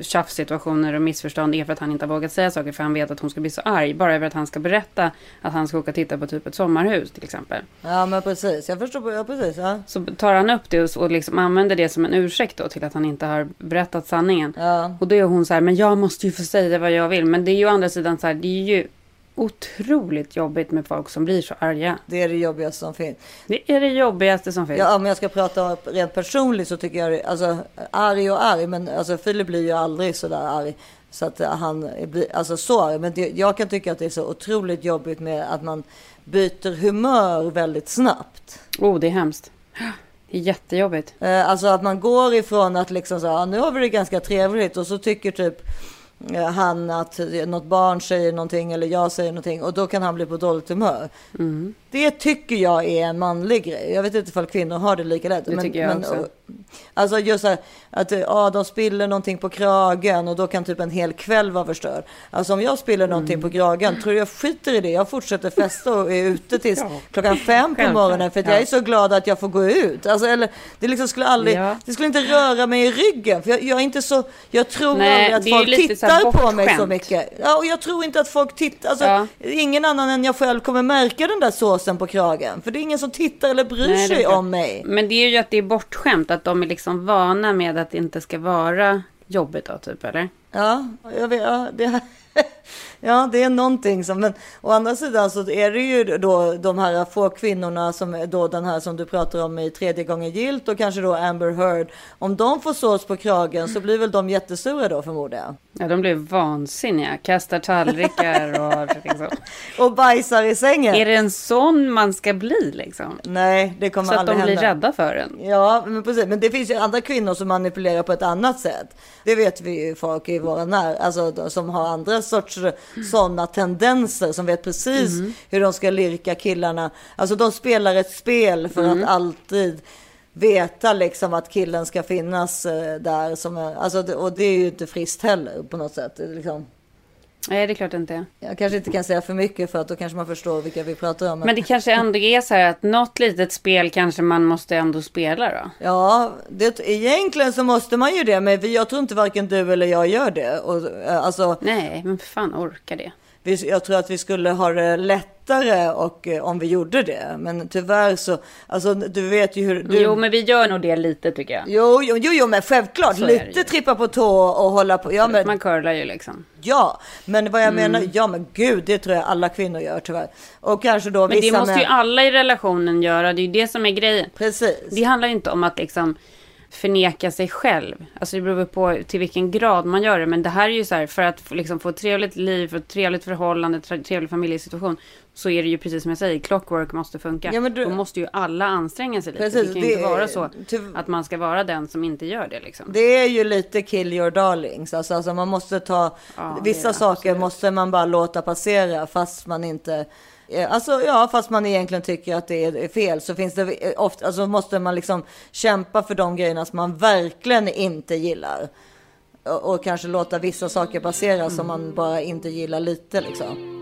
tjafssituationer och missförstånd är för att han inte har vågat säga saker för han vet att hon ska bli så arg. Bara över att han ska berätta att han ska åka och titta på typ ett sommarhus till exempel.
Ja, men precis. Jag förstår. Ja, precis. Ja.
Så tar han upp det och, och liksom använder det som en ursäkt då till att han inte har berättat sanningen.
Ja.
Och då är hon så här, men jag måste ju få säga vad jag vill. Men det är ju å andra sidan så här, det är ju otroligt jobbigt med folk som blir så arga.
Det är det jobbigaste som finns.
Det är det jobbigaste som finns.
Ja, om jag ska prata rent personligt så tycker jag det, alltså arg och arg, men alltså Filip blir ju aldrig så där arg. Så att han blir alltså så arg. Men det, jag kan tycka att det är så otroligt jobbigt med att man byter humör väldigt snabbt.
Oh, det är hemskt. Det är jättejobbigt.
Eh, Alltså att man går ifrån att liksom så här, "Ja, nu har vi det ganska trevligt och så tycker typ Eh, han att något barn säger någonting eller jag säger någonting och då kan han bli på dåligt humör.
Mm.
Det tycker jag är en manlig grej. Jag vet inte ifall kvinnor har det lika lätt.
Det tycker jag också.
och- Alltså just så här, att eh, ja, de spiller någonting på kragen och då kan typ en hel kväll vara förstörd. Alltså om jag spiller någonting
Mm.
på kragen, tror du jag skiter i det? Jag fortsätter festa och är ute tills klockan fem på morgonen för att jag
Ja.
är så glad att jag får gå ut. Alltså, eller, det liksom skulle aldrig,
Ja.
det skulle inte röra mig i ryggen. För jag, jag är inte så, jag tror
Nej,
aldrig att folk tittar på mig så mycket. Ja, och jag tror inte att folk tittar, alltså
Ja.
ingen annan än jag själv kommer märka den där såsen på kragen. För det är ingen som tittar eller bryr
Nej,
sig om mig.
Men det är ju att det är bortskämt. Att de är liksom vana med att det inte ska vara jobbigt då, typ, eller?
Ja, jag vet, ja, det, ja, det är någonting som, men å andra sidan så är det ju då de här få kvinnorna som då den här som du pratar om i tredje gången gilt och kanske då Amber Heard. Om de får sås på kragen så blir väl de jättesura då förmodar jag.
Ja, de blir vansinniga. Kastar tallrikar och liksom.
Och bajsar i sängen.
Är det en sån man ska bli liksom?
Nej, det kommer
Så att
aldrig
de blir
hända.
rädda för en.
Ja, men precis. Men det finns ju andra kvinnor som manipulerar på ett annat sätt. Det vet vi ju folk i våra när, alltså som har andra sorts sådana tendenser som vet precis
Mm.
hur de ska lirka killarna. Alltså de spelar ett spel för
Mm.
att alltid veta liksom att killen ska finnas eh, där som alltså, och det är ju inte friskt heller på något sätt. Liksom.
Nej, det är klart inte.
Jag kanske inte kan säga för mycket för att då kanske man förstår vilka vi pratar om.
Men det kanske ändå är så här att något litet spel kanske man måste ändå spela då.
Ja, det, egentligen så måste man ju det, men jag tror inte varken du eller jag gör det. Och, eh, alltså,
Nej, men fan orkar det.
vi, jag tror att vi skulle ha det lättare och, eh, om vi gjorde det. Men tyvärr så, alltså du vet ju hur... Du,
Jo, men vi gör nog det lite tycker jag.
jo, jo, jo, jo, men självklart.
Så
Lite trippa på tå och hålla på. Ja, men,
Man curlar ju liksom.
ja, men vad jag
Mm.
menar, ja men gud, det tror jag alla kvinnor gör tyvärr. Och kanske då
Men det
vissa
måste ju alla i relationen göra. Det är ju det som är grejen.
Precis.
Det handlar ju inte om att liksom förneka sig själv. Alltså det beror på till vilken grad man gör det. Men det här är ju så här, för att få- liksom få ett trevligt liv, för ett trevligt förhållande, tre- trevlig familjesituation. Så är det ju precis som jag säger, clockwork måste funka.
Ja, du-
Då måste ju alla anstränga sig lite.
Precis,
det kan ju
det
inte vara så
ty-
att man ska vara den som inte gör det liksom.
Det är ju lite kill your darlings. Alltså, alltså man måste ta,
Ja,
vissa saker måste man bara låta passera fast man inte eh, Alltså ja, fast man egentligen tycker att det är fel så finns det eh, ofta, alltså måste man liksom kämpa för de grejerna som man verkligen inte gillar. Och, och kanske låta vissa saker passera som man bara inte gillar lite liksom.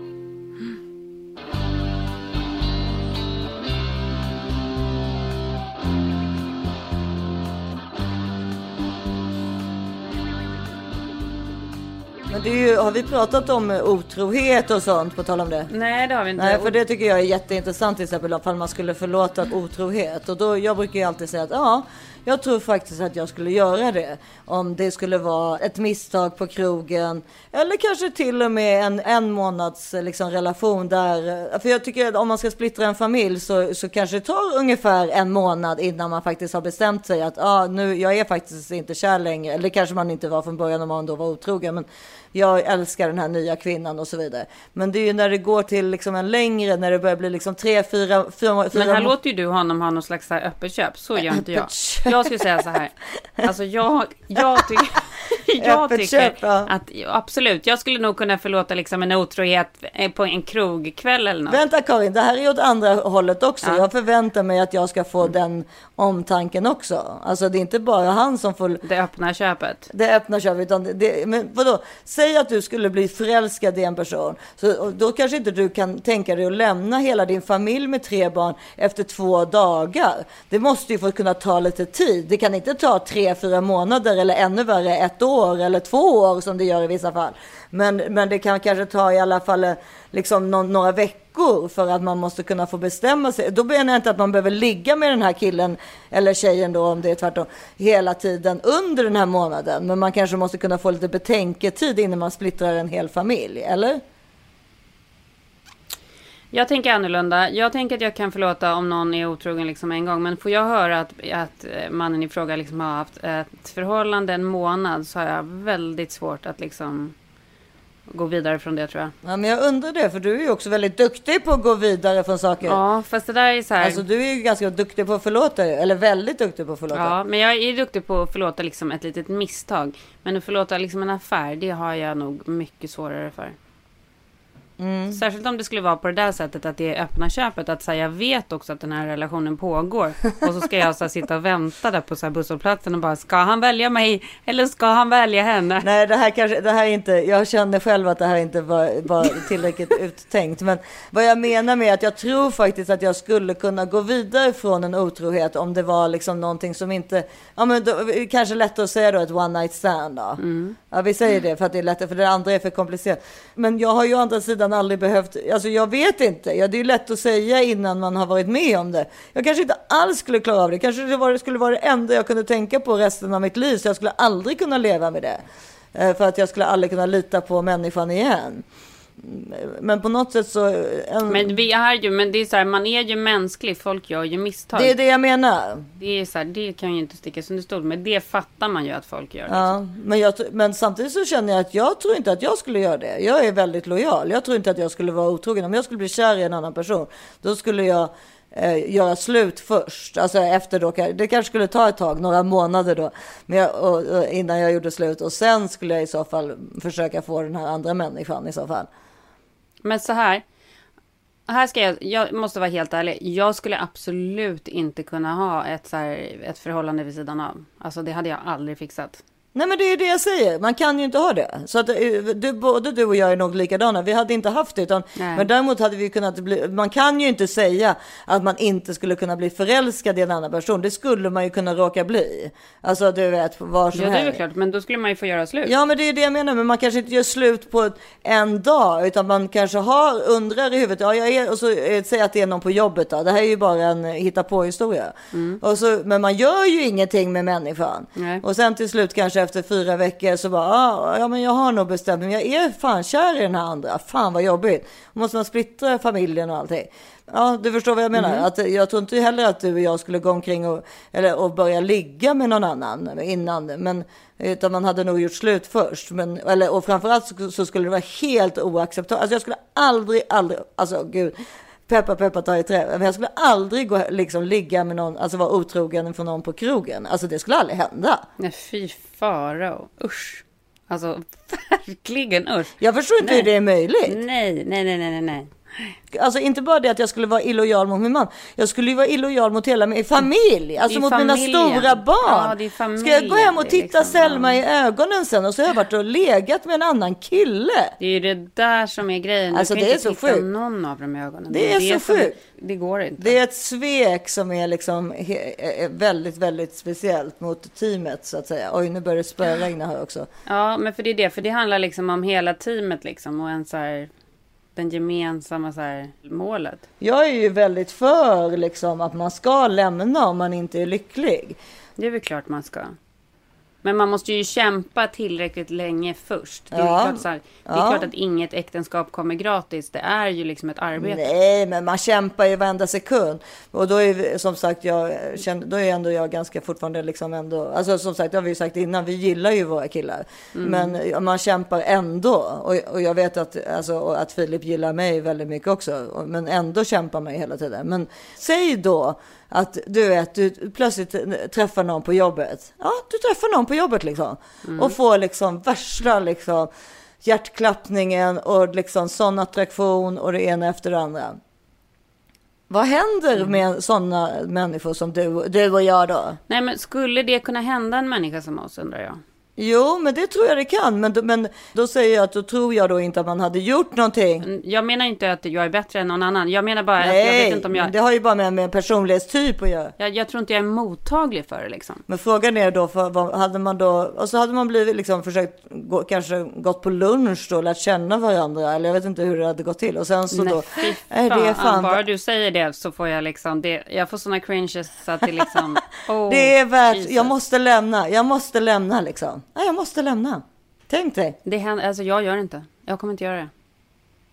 Det är ju, har vi pratat om eh, otrohet och sånt på tal om det?
Nej, det har vi inte.
Nej, för det tycker jag är jätteintressant till exempel om man skulle förlåta otrohet. Och då, jag brukar ju alltid säga att ja, jag tror faktiskt att jag skulle göra det. Om det skulle vara ett misstag på krogen. Eller kanske till och med en, en månads eh, liksom, relation där. eh, För jag tycker att om man ska splittra en familj så, så kanske det tar ungefär en månad innan man faktiskt har bestämt sig att ja, nu, jag är faktiskt inte kär längre. Eller kanske man inte var från början om man då var otrogen. Men jag älskar den här nya kvinnan och så vidare. Men det är ju när det går till liksom en längre, när det börjar bli liksom tre, fyra, fyra,
Men här låter ju du honom ha någon slags öppet köp. Så gör inte jag.
Köp.
Jag skulle säga så här. Alltså jag, jag tycker... jag tycker
köp, ja.
att absolut, jag skulle nog kunna förlåta liksom en otrohet eh, på en krogkväll eller något.
Vänta Karin, det här är åt andra hållet också.
Ja.
Jag förväntar mig att jag ska få den omtanken också. Alltså det är inte bara han som får
Det öppna köpet.
det öppna köpet. Utan det, men vadå? Säg att du skulle bli förälskad i en person. Så, då kanske inte du kan tänka dig att lämna hela din familj med tre barn efter två dagar. Det måste ju få kunna ta lite tid. Det kan inte ta tre, fyra månader eller ännu värre ett år eller två år som det gör i vissa fall. Men, men det kan kanske ta i alla fall eh, liksom någon, några veckor för att man måste kunna få bestämma sig. Då menar jag inte att man behöver ligga med den här killen eller tjejen då om det är tvärtom hela tiden under den här månaden. Men man kanske måste kunna få lite betänketid innan man splittrar en hel familj, eller?
Jag tänker annorlunda. Jag tänker att jag kan förlåta om någon är otrogen liksom en gång. Men får jag höra att, att eh, mannen i fråga liksom har haft ett förhållande en månad så har jag väldigt svårt att liksom gå vidare från det tror jag.
Ja, men jag undrar det, för du är ju också väldigt duktig på att gå vidare från saker.
Ja, fast det där är så här.
Alltså du är ju ganska duktig på att förlåta, eller väldigt duktig på att förlåta.
Ja, men jag är duktig på att förlåta liksom ett litet misstag. Men att förlåta liksom en affär, det har jag nog mycket svårare för.
Mm.
Särskilt om det skulle vara på det där sättet att det är öppna köpet. Att säga, jag vet också att den här relationen pågår. Och så ska jag så här, sitta och vänta där på så här, busshållplatsen och bara, ska han välja mig eller ska han välja henne?
Nej, det här kanske, det här är inte, jag känner själv att det här inte var, var tillräckligt uttänkt. Men vad jag menar med att jag tror faktiskt att jag skulle kunna gå vidare från en otrohet om det var liksom någonting som inte, ja men då, kanske lättare att säga då ett one night stand då. Ja, vi säger det för att det är lättare, för det andra är för komplicerat. Men jag har ju å andra sidan aldrig behövt, alltså jag vet inte, ja, det är ju lätt att säga innan man har varit med om det. Jag kanske inte alls skulle klara av det, kanske det var, skulle vara det enda jag kunde tänka på resten av mitt liv, så jag skulle aldrig kunna leva med det. Eh, för att jag skulle aldrig kunna lita på människan igen. Men på något sätt så... En,
Men vi är ju, men det är så här, man är ju mänsklig, folk gör ju misstag.
det är det jag menar.
Det är så här, det kan ju inte stickas under stol med. Det fattar man ju att folk gör.
Ja, men, jag, men samtidigt så känner jag att jag tror inte att jag skulle göra det. Jag är väldigt lojal. Jag tror inte att jag skulle vara otrogen. Om jag skulle bli kär i en annan person, då skulle jag eh, göra slut först. Alltså efter då, det kanske skulle ta ett tag, några månader då, jag, och, och, innan jag gjorde slut. Och sen skulle jag i så fall försöka få den här andra människan i så fall.
Men så här. Här ska jag, jag måste vara helt ärlig. Jag skulle absolut inte kunna ha ett, så här, ett förhållande vid sidan av. Alltså det hade jag aldrig fixat.
Nej men det är det jag säger, man kan ju inte ha det. Så att eh, du, både du och jag är nog likadana, vi hade inte haft det. Utan,
Nej.
men däremot hade vi kunnat bli, man kan ju inte säga att man inte skulle kunna bli förälskad i en annan person. Det skulle man ju kunna råka bli. Alltså du vet, var som
Ja, det är väl klart. Men då skulle man ju få göra slut.
Ja men det är det jag menar, men man kanske inte gör slut på en dag. Utan man kanske har, undrar i huvudet, ja jag är, och så eh, säger att det är någon på jobbet då. Det här är ju bara en hitta på historia. Och så, men man gör ju ingenting med människan.
Nej.
Och sen till slut kanske efter fyra veckor så bara, ah, ja men jag har nog bestämt mig, jag är fan kär i den här andra. Fan vad jobbigt. Måste man splittra familjen och allting. Ja, du förstår vad jag menar. Att, eh, jag tror inte heller att du och jag skulle gå omkring och, eller, och börja ligga med någon annan innan. Men, utan man hade nog gjort slut först. Men, eller, och framförallt så, så skulle det vara helt oacceptabelt. Alltså jag skulle aldrig, aldrig, alltså gud. Peppa peppa ta i trä. Men jag skulle aldrig gå, liksom, ligga med någon, alltså vara otrogen för någon på krogen. Alltså det skulle aldrig hända.
Nej, fy farao. Usch. Alltså, verkligen usch.
Jag förstår inte
Nej.
hur det är möjligt.
Nej, nej, nej, nej, nej, nej.
Alltså inte bara det att jag skulle vara illojal mot min man. Jag skulle ju vara illojal mot hela min familj. Alltså
är
mot mina
familjen.
stora barn.
Ja, det är
Ska jag gå hem och
familjen, det är
titta
liksom,
Selma i ögonen sen och så har jag varit och legat med en annan kille.
Det är ju det där som är grejen.
Alltså,
du kan
det är
inte
så
titta
sjukt.
någon av dem i ögonen.
Det är så
som-
sjukt.
Det går inte.
Det är ett svek som är liksom är väldigt, väldigt speciellt mot teamet så att säga. Oj, nu börjar det spöregna här också.
Ja, men för det är det. För det handlar liksom om hela teamet liksom. Och en så här, den gemensamma så här, målet.
Jag är ju väldigt för liksom att man ska lämna om man inte är lycklig.
Det är väl klart man ska. Men man måste ju kämpa tillräckligt länge först. Det är,
Ja.
klart, så här, det är
Ja.
klart att inget äktenskap kommer gratis. Det är ju liksom ett arbete.
Nej, men man kämpar ju varenda sekund. Och då är som sagt, jag känner, då är ändå jag ganska fortfarande liksom ändå, alltså som sagt, det har vi ju sagt innan, vi gillar ju våra killar.
Mm.
Men man kämpar ändå. Och, och jag vet att, alltså, att Filip gillar mig väldigt mycket också. Men ändå kämpar man ju hela tiden. Men säg då Att du vet, du plötsligt träffar någon på jobbet. Ja, du träffar någon på jobbet liksom. Och får liksom värsta liksom hjärtklappningen och liksom sån attraktion och det ena efter det andra. Vad händer med sådana människor som du, du och jag då?
Nej, men skulle det kunna hända en människa som oss undrar jag?
Jo, men det tror jag det kan. Men, men då säger jag att då tror jag då inte att man hade gjort någonting.
Mm, Jag menar inte att jag är bättre än någon annan. Jag menar bara att jag
Nej,
vet inte om jag...
det har ju bara med, med personlighetstyp att göra.
Jag, jag tror inte jag är mottaglig för det liksom.
Men frågan är då, för, vad, hade man då, och så hade man blivit liksom försökt, gå, kanske gått på lunch då, lärt känna varandra, eller jag vet inte hur det hade gått till. Och sen så då,
fy
är det fan,
bara du säger det så får jag liksom, det, jag får såna cringes så att det liksom, oh,
det är värt,
Jesus.
jag måste lämna, jag måste lämna liksom. Nej, jag måste lämna. Tänk dig.
Det händer, alltså jag gör inte. Jag kommer inte göra det.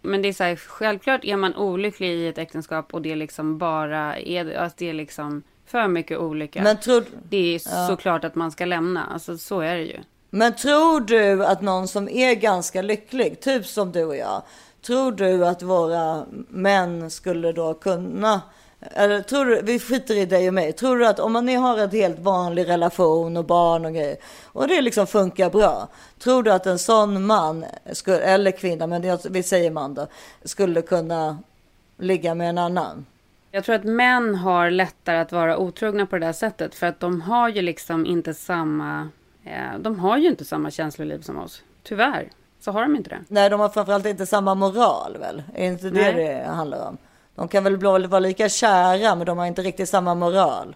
Men det är så här, självklart är man olycklig i ett äktenskap och det liksom bara är, alltså det är liksom för mycket olycka.
Men tror,
det är
Ja.
såklart att man ska lämna, alltså så är det ju.
men tror du att någon som är ganska lycklig, typ som du och jag, tror du att våra män skulle då kunna eller tror du, vi skiter i dig och mig. Tror du att om man har en helt vanlig relation och barn och grejer och det liksom funkar bra. Tror du att en sån man, skulle, eller kvinna, men jag- vi säger man då, skulle kunna ligga med en annan?
Jag tror att män har lättare att vara otrogna på det där sättet. För att de har ju liksom inte samma... Eh, de har ju inte samma känsloliv som oss. Tyvärr så har de inte det.
Nej, de har framförallt inte samma moral väl? Är inte det
Nej.
det handlar om? De kan väl vara lika kära, men de har inte riktigt samma moral.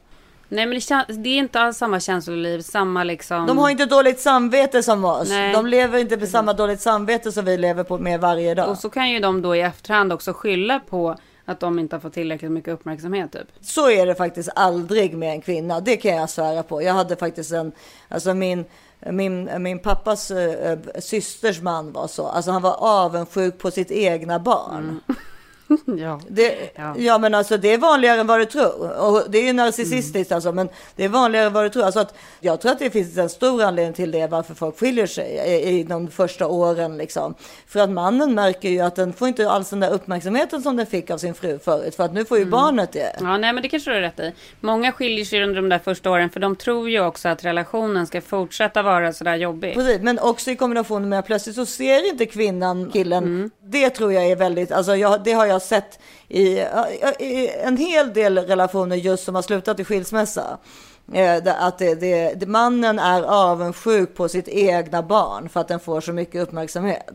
Nej men det, är inte alls samma känsloliv, samma liksom...
De har inte dåligt samvete som oss.
Nej.
De lever inte med samma dåligt samvete som vi lever på med varje dag.
Och så kan ju de då i efterhand också skylla på att de inte har fått tillräckligt mycket uppmärksamhet typ.
Så är det faktiskt aldrig med en kvinna. Det kan jag svära på. Jag hade faktiskt en, alltså min, min, min pappas äh, systers man var så. Alltså han var avundsjuk på sitt egna barn.
ja.
Det,
Ja.
ja. men alltså det är vanligare än vad du tror. Och det är narcissistiskt alltså, men det är vanligare än vad du tror. Alltså att, jag tror att det finns en stor anledning till det, varför folk skiljer sig i, i de första åren liksom. För att mannen märker ju att den får inte alls den där uppmärksamheten som den fick av sin fru förut, för att nu får ju barnet det.
Ja, nej men det kanske du har rätt i. Många skiljer sig under de där första åren för de tror ju också att relationen ska fortsätta vara sådär jobbig.
Precis, men också i kombination med att plötsligt så ser inte kvinnan killen. Det tror jag är väldigt, alltså jag, det har jag sett i, i en hel del relationer just som har slutat i skilsmässa. Eh, att det, det, mannen är avundsjuk på sitt egna barn för att den får så mycket uppmärksamhet.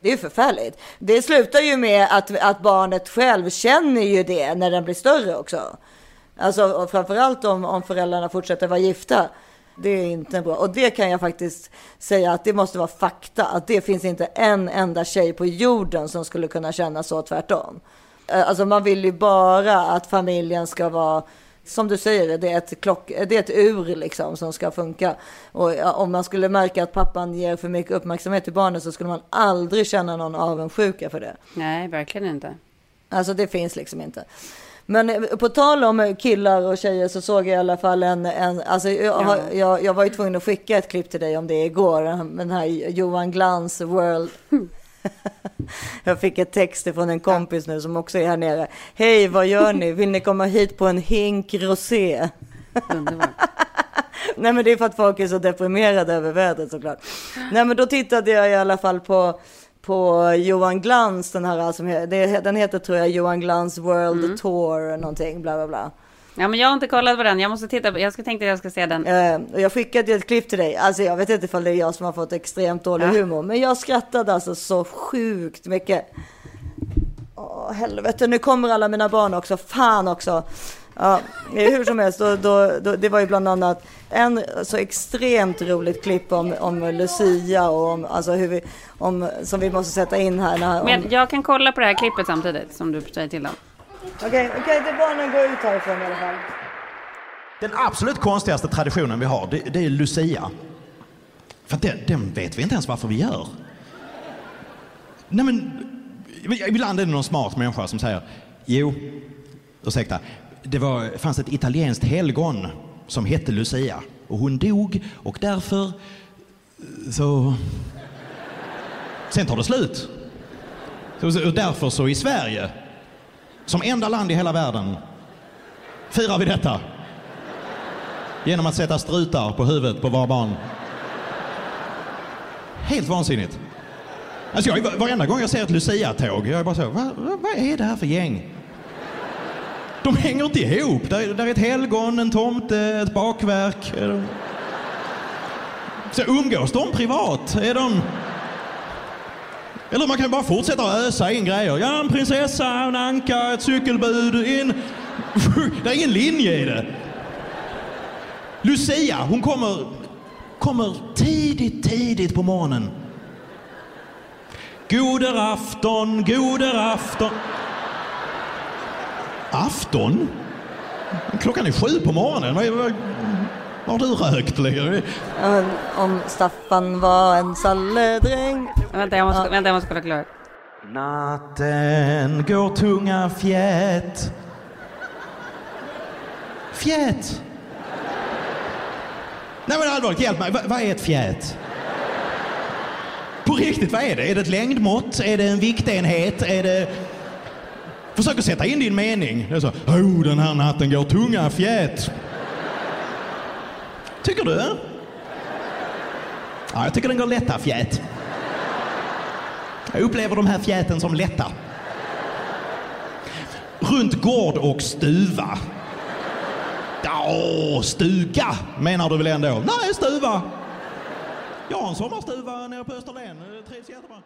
Det är ju förfärligt. Det slutar ju med att, att barnet själv känner ju det när den blir större också. Alltså framförallt om, om föräldrarna fortsätter vara gifta. Det är inte bra. Och det kan jag faktiskt säga att det måste vara fakta. Att det finns inte en enda tjej på jorden som skulle kunna känna så tvärtom. Eh, Alltså man vill ju bara att familjen ska vara som du säger, det är ett, klock, det är ett ur liksom som ska funka. Och om man skulle märka att pappan ger för mycket uppmärksamhet till barnet så skulle man aldrig känna någon avundsjuka för det.
Nej, verkligen inte.
Alltså det finns liksom inte. Men eh, på tal om eh, killar och tjejer så såg jag i alla fall en, en alltså jag, har- jag, jag var ju tvungen att skicka ett klipp till dig om det igår, den här Johan Glans World. Jag fick ett text från en kompis nu som också är här nere. Hej, vad gör ni? Vill ni komma hit på en hink rosé?
Underbart.
Nej men det är för att folk är så deprimerade över vädret såklart. Nej men då tittade jag i alla fall på, på Johan Glans, den här som det, den heter tror jag Johan Glans World Tour någonting bla bla bla.
Ja, men jag har inte kollat på den. Jag måste titta på, jag ska tänkte att jag ska se den.
Eh, jag skickade ett klipp till dig. Alltså jag vet inte ifall det är jag som har fått extremt dålig
Ja.
humor. Men jag skrattade alltså så sjukt mycket. Åh helvete, nu kommer alla mina barn också. Fan också. Ja, hur som helst, då, då, då, det var ju bland annat en så extremt roligt klipp om, om Lucia och om, alltså hur vi, om, som vi måste sätta in här. När, om,
Men jag kan kolla på det här klippet samtidigt som du säger till dem.
Okej, okej, det barnen går ut härifrån i alla fall.
Den absolut konstigaste traditionen vi har, det, det är Lucia. För den, den vet vi inte ens varför vi gör. Nej men, ibland är det någon smart människa som säger, jo, ursäkta, det var, fanns ett italienskt helgon som hette Lucia och hon dog och därför så... Sen tar det slut. Och därför så i Sverige, som enda land i hela världen, firar vi detta. Genom att sätta strutar på huvudet på våra barn. Helt vansinnigt. Alltså jag, varenda gång jag ser ett Lucia-tåg, jag är bara så, vad, vad är det här för gäng? De hänger inte ihop. Där, där är ett helgon, en tomte, ett bakverk. Så umgås de privat? Är de... Eller man kan bara fortsätta ösa in grejer. Ja, en prinsessa, en anka, ett cykelbud. In... Det är ingen linje i det. Lucia, hon kommer, kommer tidigt, tidigt på morgonen. Goder afton, goder afton. Afton? Klockan är sju på morgonen. Vad, vad, vad har du rökt? Liksom?
Ja, om Staffan var en salledräng.
Vänta, jag måste, vänta, jag måste kolla klart.
Natten går tunga fjät. Fjät? Nej men allvarligt, hjälp mig. Va- vad är ett fjät? På riktigt, vad är det? Är det ett längdmått? Är det en viktenhet? Är det... Försök att sätta in din mening. Det är så, oh, den här natten går tunga fjät. Tycker du? Ja, jag tycker den går lätta fjät. Jag upplever de här fjäten som lätta. Runt gård och stuva. Ja, stuga menar du väl ändå? Nej, stuva. Jag har en sommarstuva nere på Österlen. Det Trivs jättebra.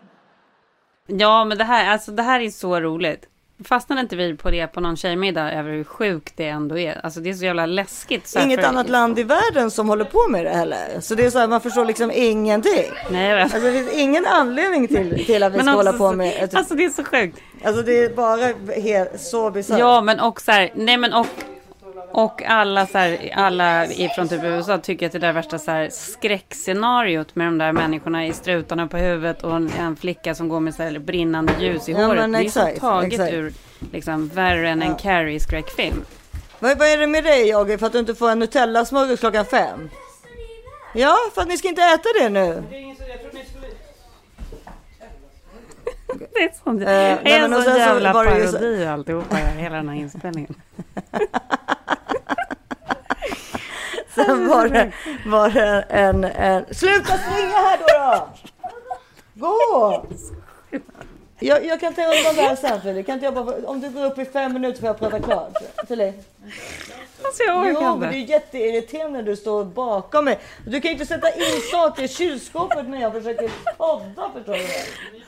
Ja, men det här, alltså, det här är så roligt. Fastnade inte vi på det på någon tjejmiddag över hur sjukt det ändå är? Alltså det är så jävla läskigt. Så
Inget
för-
annat land i världen som håller på med det heller. Så det är så här, man förstår liksom ingenting.
Nej.
Alltså, det finns ingen anledning till, till att vi
Men
ska
också
hålla på med
Alltså det är så sjukt.
Alltså det är bara helt, så bisarrt.
Ja, men och så här, nej men och, och alla så här, alla ifrån typ USA tycker att det där är värsta så här skräckscenariot med de där människorna i strutarna på huvudet och en, en flicka som går med så här brinnande ljus i
Ja,
håret.
men
det är
exakt,
taget
exakt.
ur liksom värre än en Carrie skräckfilm.
Vad, vad är det med dig Jogge för att du inte får en Nutella-smörgås klockan fem? Ja, för att ni ska inte äta det nu.
Det är sånt.
Eh,
det är
nej,
en sån
så
jävla
det så-
parodi alltihopa, hela den här inspelningen.
Sen var det, var det en, en... Sluta springa här då! då! Gå! Jag, jag kan ta undan det här sen Filip. Kan inte jag bara, om du går upp i fem minuter får jag prata klart. Filip.
Alltså jag orkar
Jo, men det är jätteirriterande när du står bakom mig. Du kan ju inte sätta in saker i kylskåpet när jag försöker podda, förstår du väl?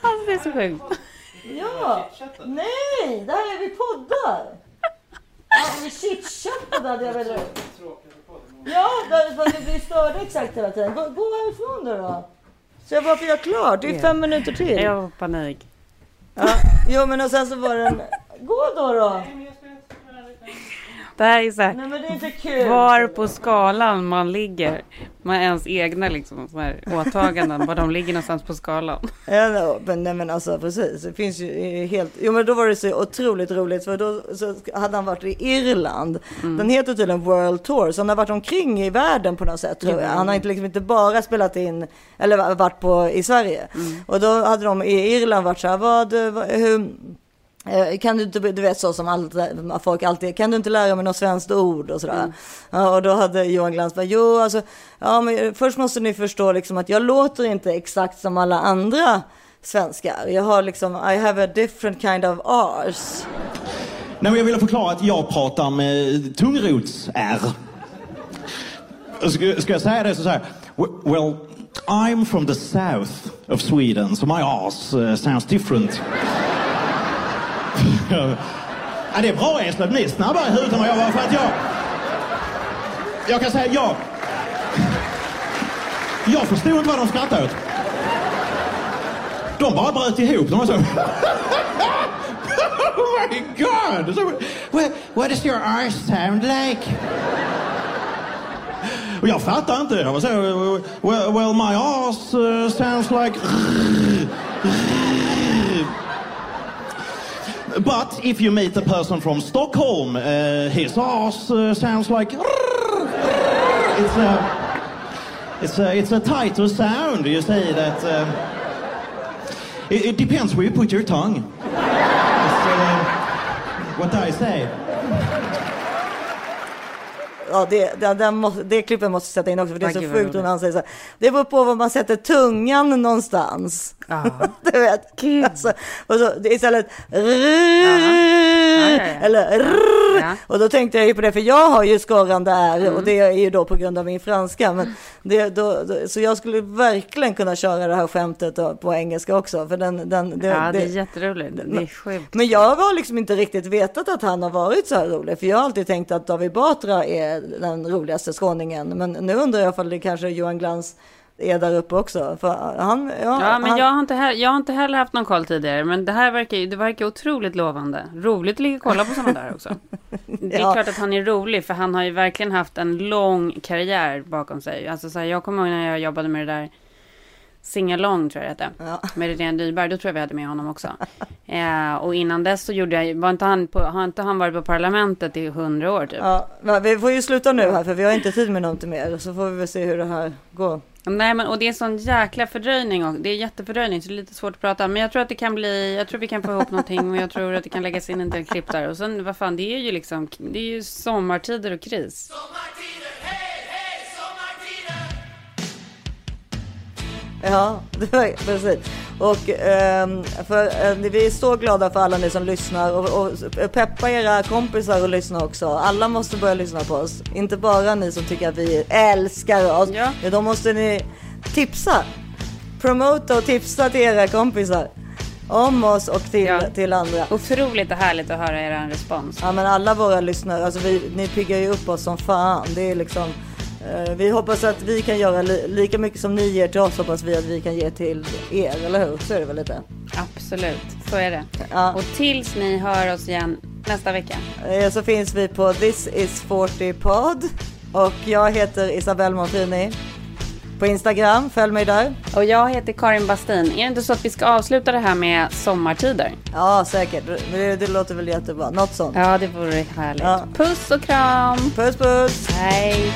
Alltså det är så sjukt.
Ja! Nej! Det här är vi poddar! Ja, vi chitchattade hade jag velat... Ja, därför att vi störde exakt hela tiden. Gå, gå härifrån då, då. Så jag bara får göra klart. Det är fem minuter till.
Jag har panik.
Ja, jo, men och sen så var det en... Gå då då!
Det här är så här,
Nej, men det är inte kul.
var på skalan man ligger med ens egna liksom, så här, åtaganden, var de ligger någonstans på skalan.
Ja, no, men, nej, men alltså precis. Det finns ju eh, helt... Jo, men då var det så otroligt roligt för då så hade han varit i Irland.
Mm.
Den heter tydligen World Tour, så han har varit omkring i världen på något sätt tror jag. Han har inte, liksom, inte bara spelat in, eller varit på, i Sverige.
Mm.
Och då hade de i Irland varit så här, vad, vad hur... eh, Kan du inte, du vet så som allt, folk alltid, kan du inte lära mig något svenskt ord och sådär. Ja, och då hade Johan Glans bara, jo alltså, ja men först måste ni förstå liksom att jag låter inte exakt som alla andra svenskar. Jag har liksom, I have a different kind of arse.
Nej, men jag ville förklara att jag pratar med tungrots-R. Ska, ska jag säga det så här. "W- Well, I'm from the south of Sweden, so my ass uh, sounds different ja, det är bra Eslöv, ni är snabbare i huvudet än vad jag var för att jag... Jag kan säga, jag... Jag förstod inte vad de skrattade åt. De bara bröt ihop. De var så... oh my god! So, what, what does your R sound like? Och jag fattar inte. Jag var så, well, well my ass uh, sounds like... But if you meet a person from Stockholm, uh, his ass uh, sounds like... It's a, it's a, it's a tighter sound. You say that... Uh, it, it depends where you put your tongue. Uh, what do I say?
Ja, det, det, den måste, det klippet måste sätta in också för det är
Ah,
så sjukt han säger så här. Det beror på var man sätter tungan någonstans.
Ja.
Du vet. Alltså, och så, är istället eller
Ja.
och då tänkte jag ju på det för jag har ju skorrande R
Mm.
och det är ju då på grund av min franska. Men det, då, då, så jag skulle verkligen kunna köra det här skämtet då, på engelska också. För den, den, det,
Ja, det är
det,
jätteroligt. Det är sjukt.
men jag har liksom inte riktigt vetat att han har varit så här rolig. För jag har alltid tänkt att David Batra är den roligaste skåningen. Men nu undrar jag om det kanske Johan Glans är där uppe också. För han, ja,
Ja, men
han,
jag har, inte heller, jag har inte heller haft någon koll tidigare. Men det här verkar, det verkar otroligt lovande. Roligt att ligga och kolla på sådana där också. Det är
Ja.
klart att han är rolig, för han har ju verkligen haft en lång karriär bakom sig. Alltså, så här, jag kommer ihåg när jag jobbade med det där Singalong tror jag det hette.
Ja.
Med Irene Dyberg, då tror jag vi hade med honom också. Eh, och innan dess så gjorde jag, var inte han på, har inte han varit på parlamentet i hundra år typ?
Ja, men vi får ju sluta nu här för vi har inte tid med något mer. Så får vi väl se hur det här går.
Nej men och det är sån jäkla fördröjning och det är jättefördröjning så det är lite svårt att prata. Men jag tror att det kan bli, jag tror vi kan få ihop någonting och jag tror att det kan läggas in en del klipp där. Och sen vad fan det är ju liksom, det är ju sommartider och kris.
Ja, precis. Och ehm, för, eh, vi är så glada för alla ni som lyssnar och, och peppa era kompisar att lyssna också. Alla måste börja lyssna på oss. Inte bara ni som tycker att vi älskar oss.
Ja.
Då måste ni tipsa. Promota och tipsa till era kompisar. Om oss och till,
Ja.
till andra.
Otroligt och härligt att höra er respons.
Ja men alla våra lyssnare, alltså vi, ni piggar ju upp oss som fan. Det är liksom, vi hoppas att vi kan göra li, lika mycket som ni ger till oss hoppas vi att vi kan ge till er, eller hur? Så är det väl lite?
Absolut, så är det.
Ja.
Och tills ni hör oss igen nästa vecka.
Eh, Så finns vi på This is 40 podd och jag heter Isabelle Monfrini på Instagram. Följ mig där.
Och jag heter Karin Bastin. Är det inte så att vi ska avsluta det här med sommartider?
Ja, säkert. Det, det låter väl jättebra. Något sånt.
Ja, det vore härligt.
Ja.
Puss och kram!
Puss puss!
Hej!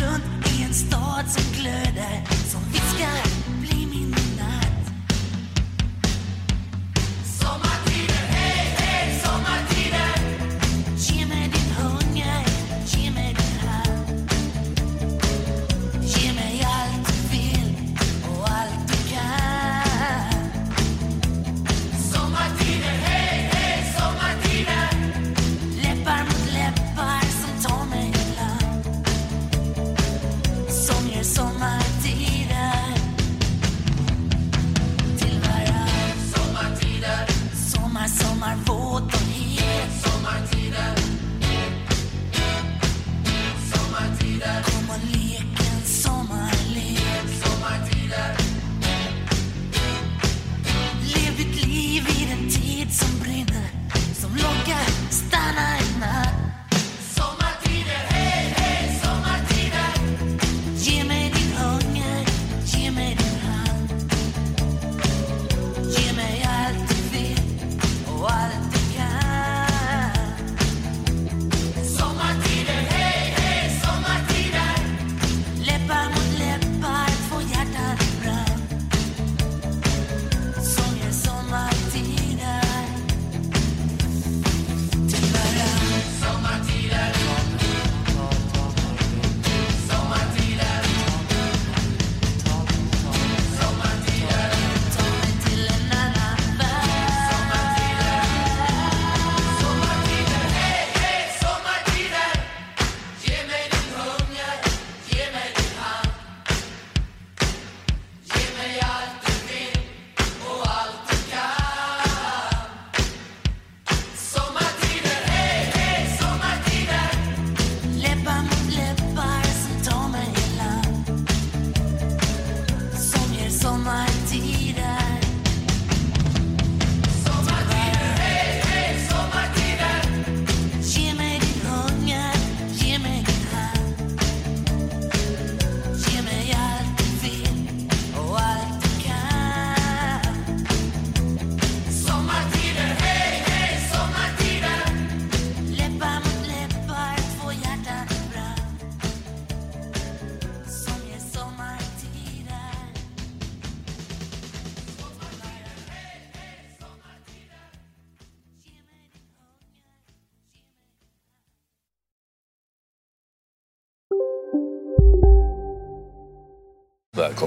Runt stad som glöder Som viskar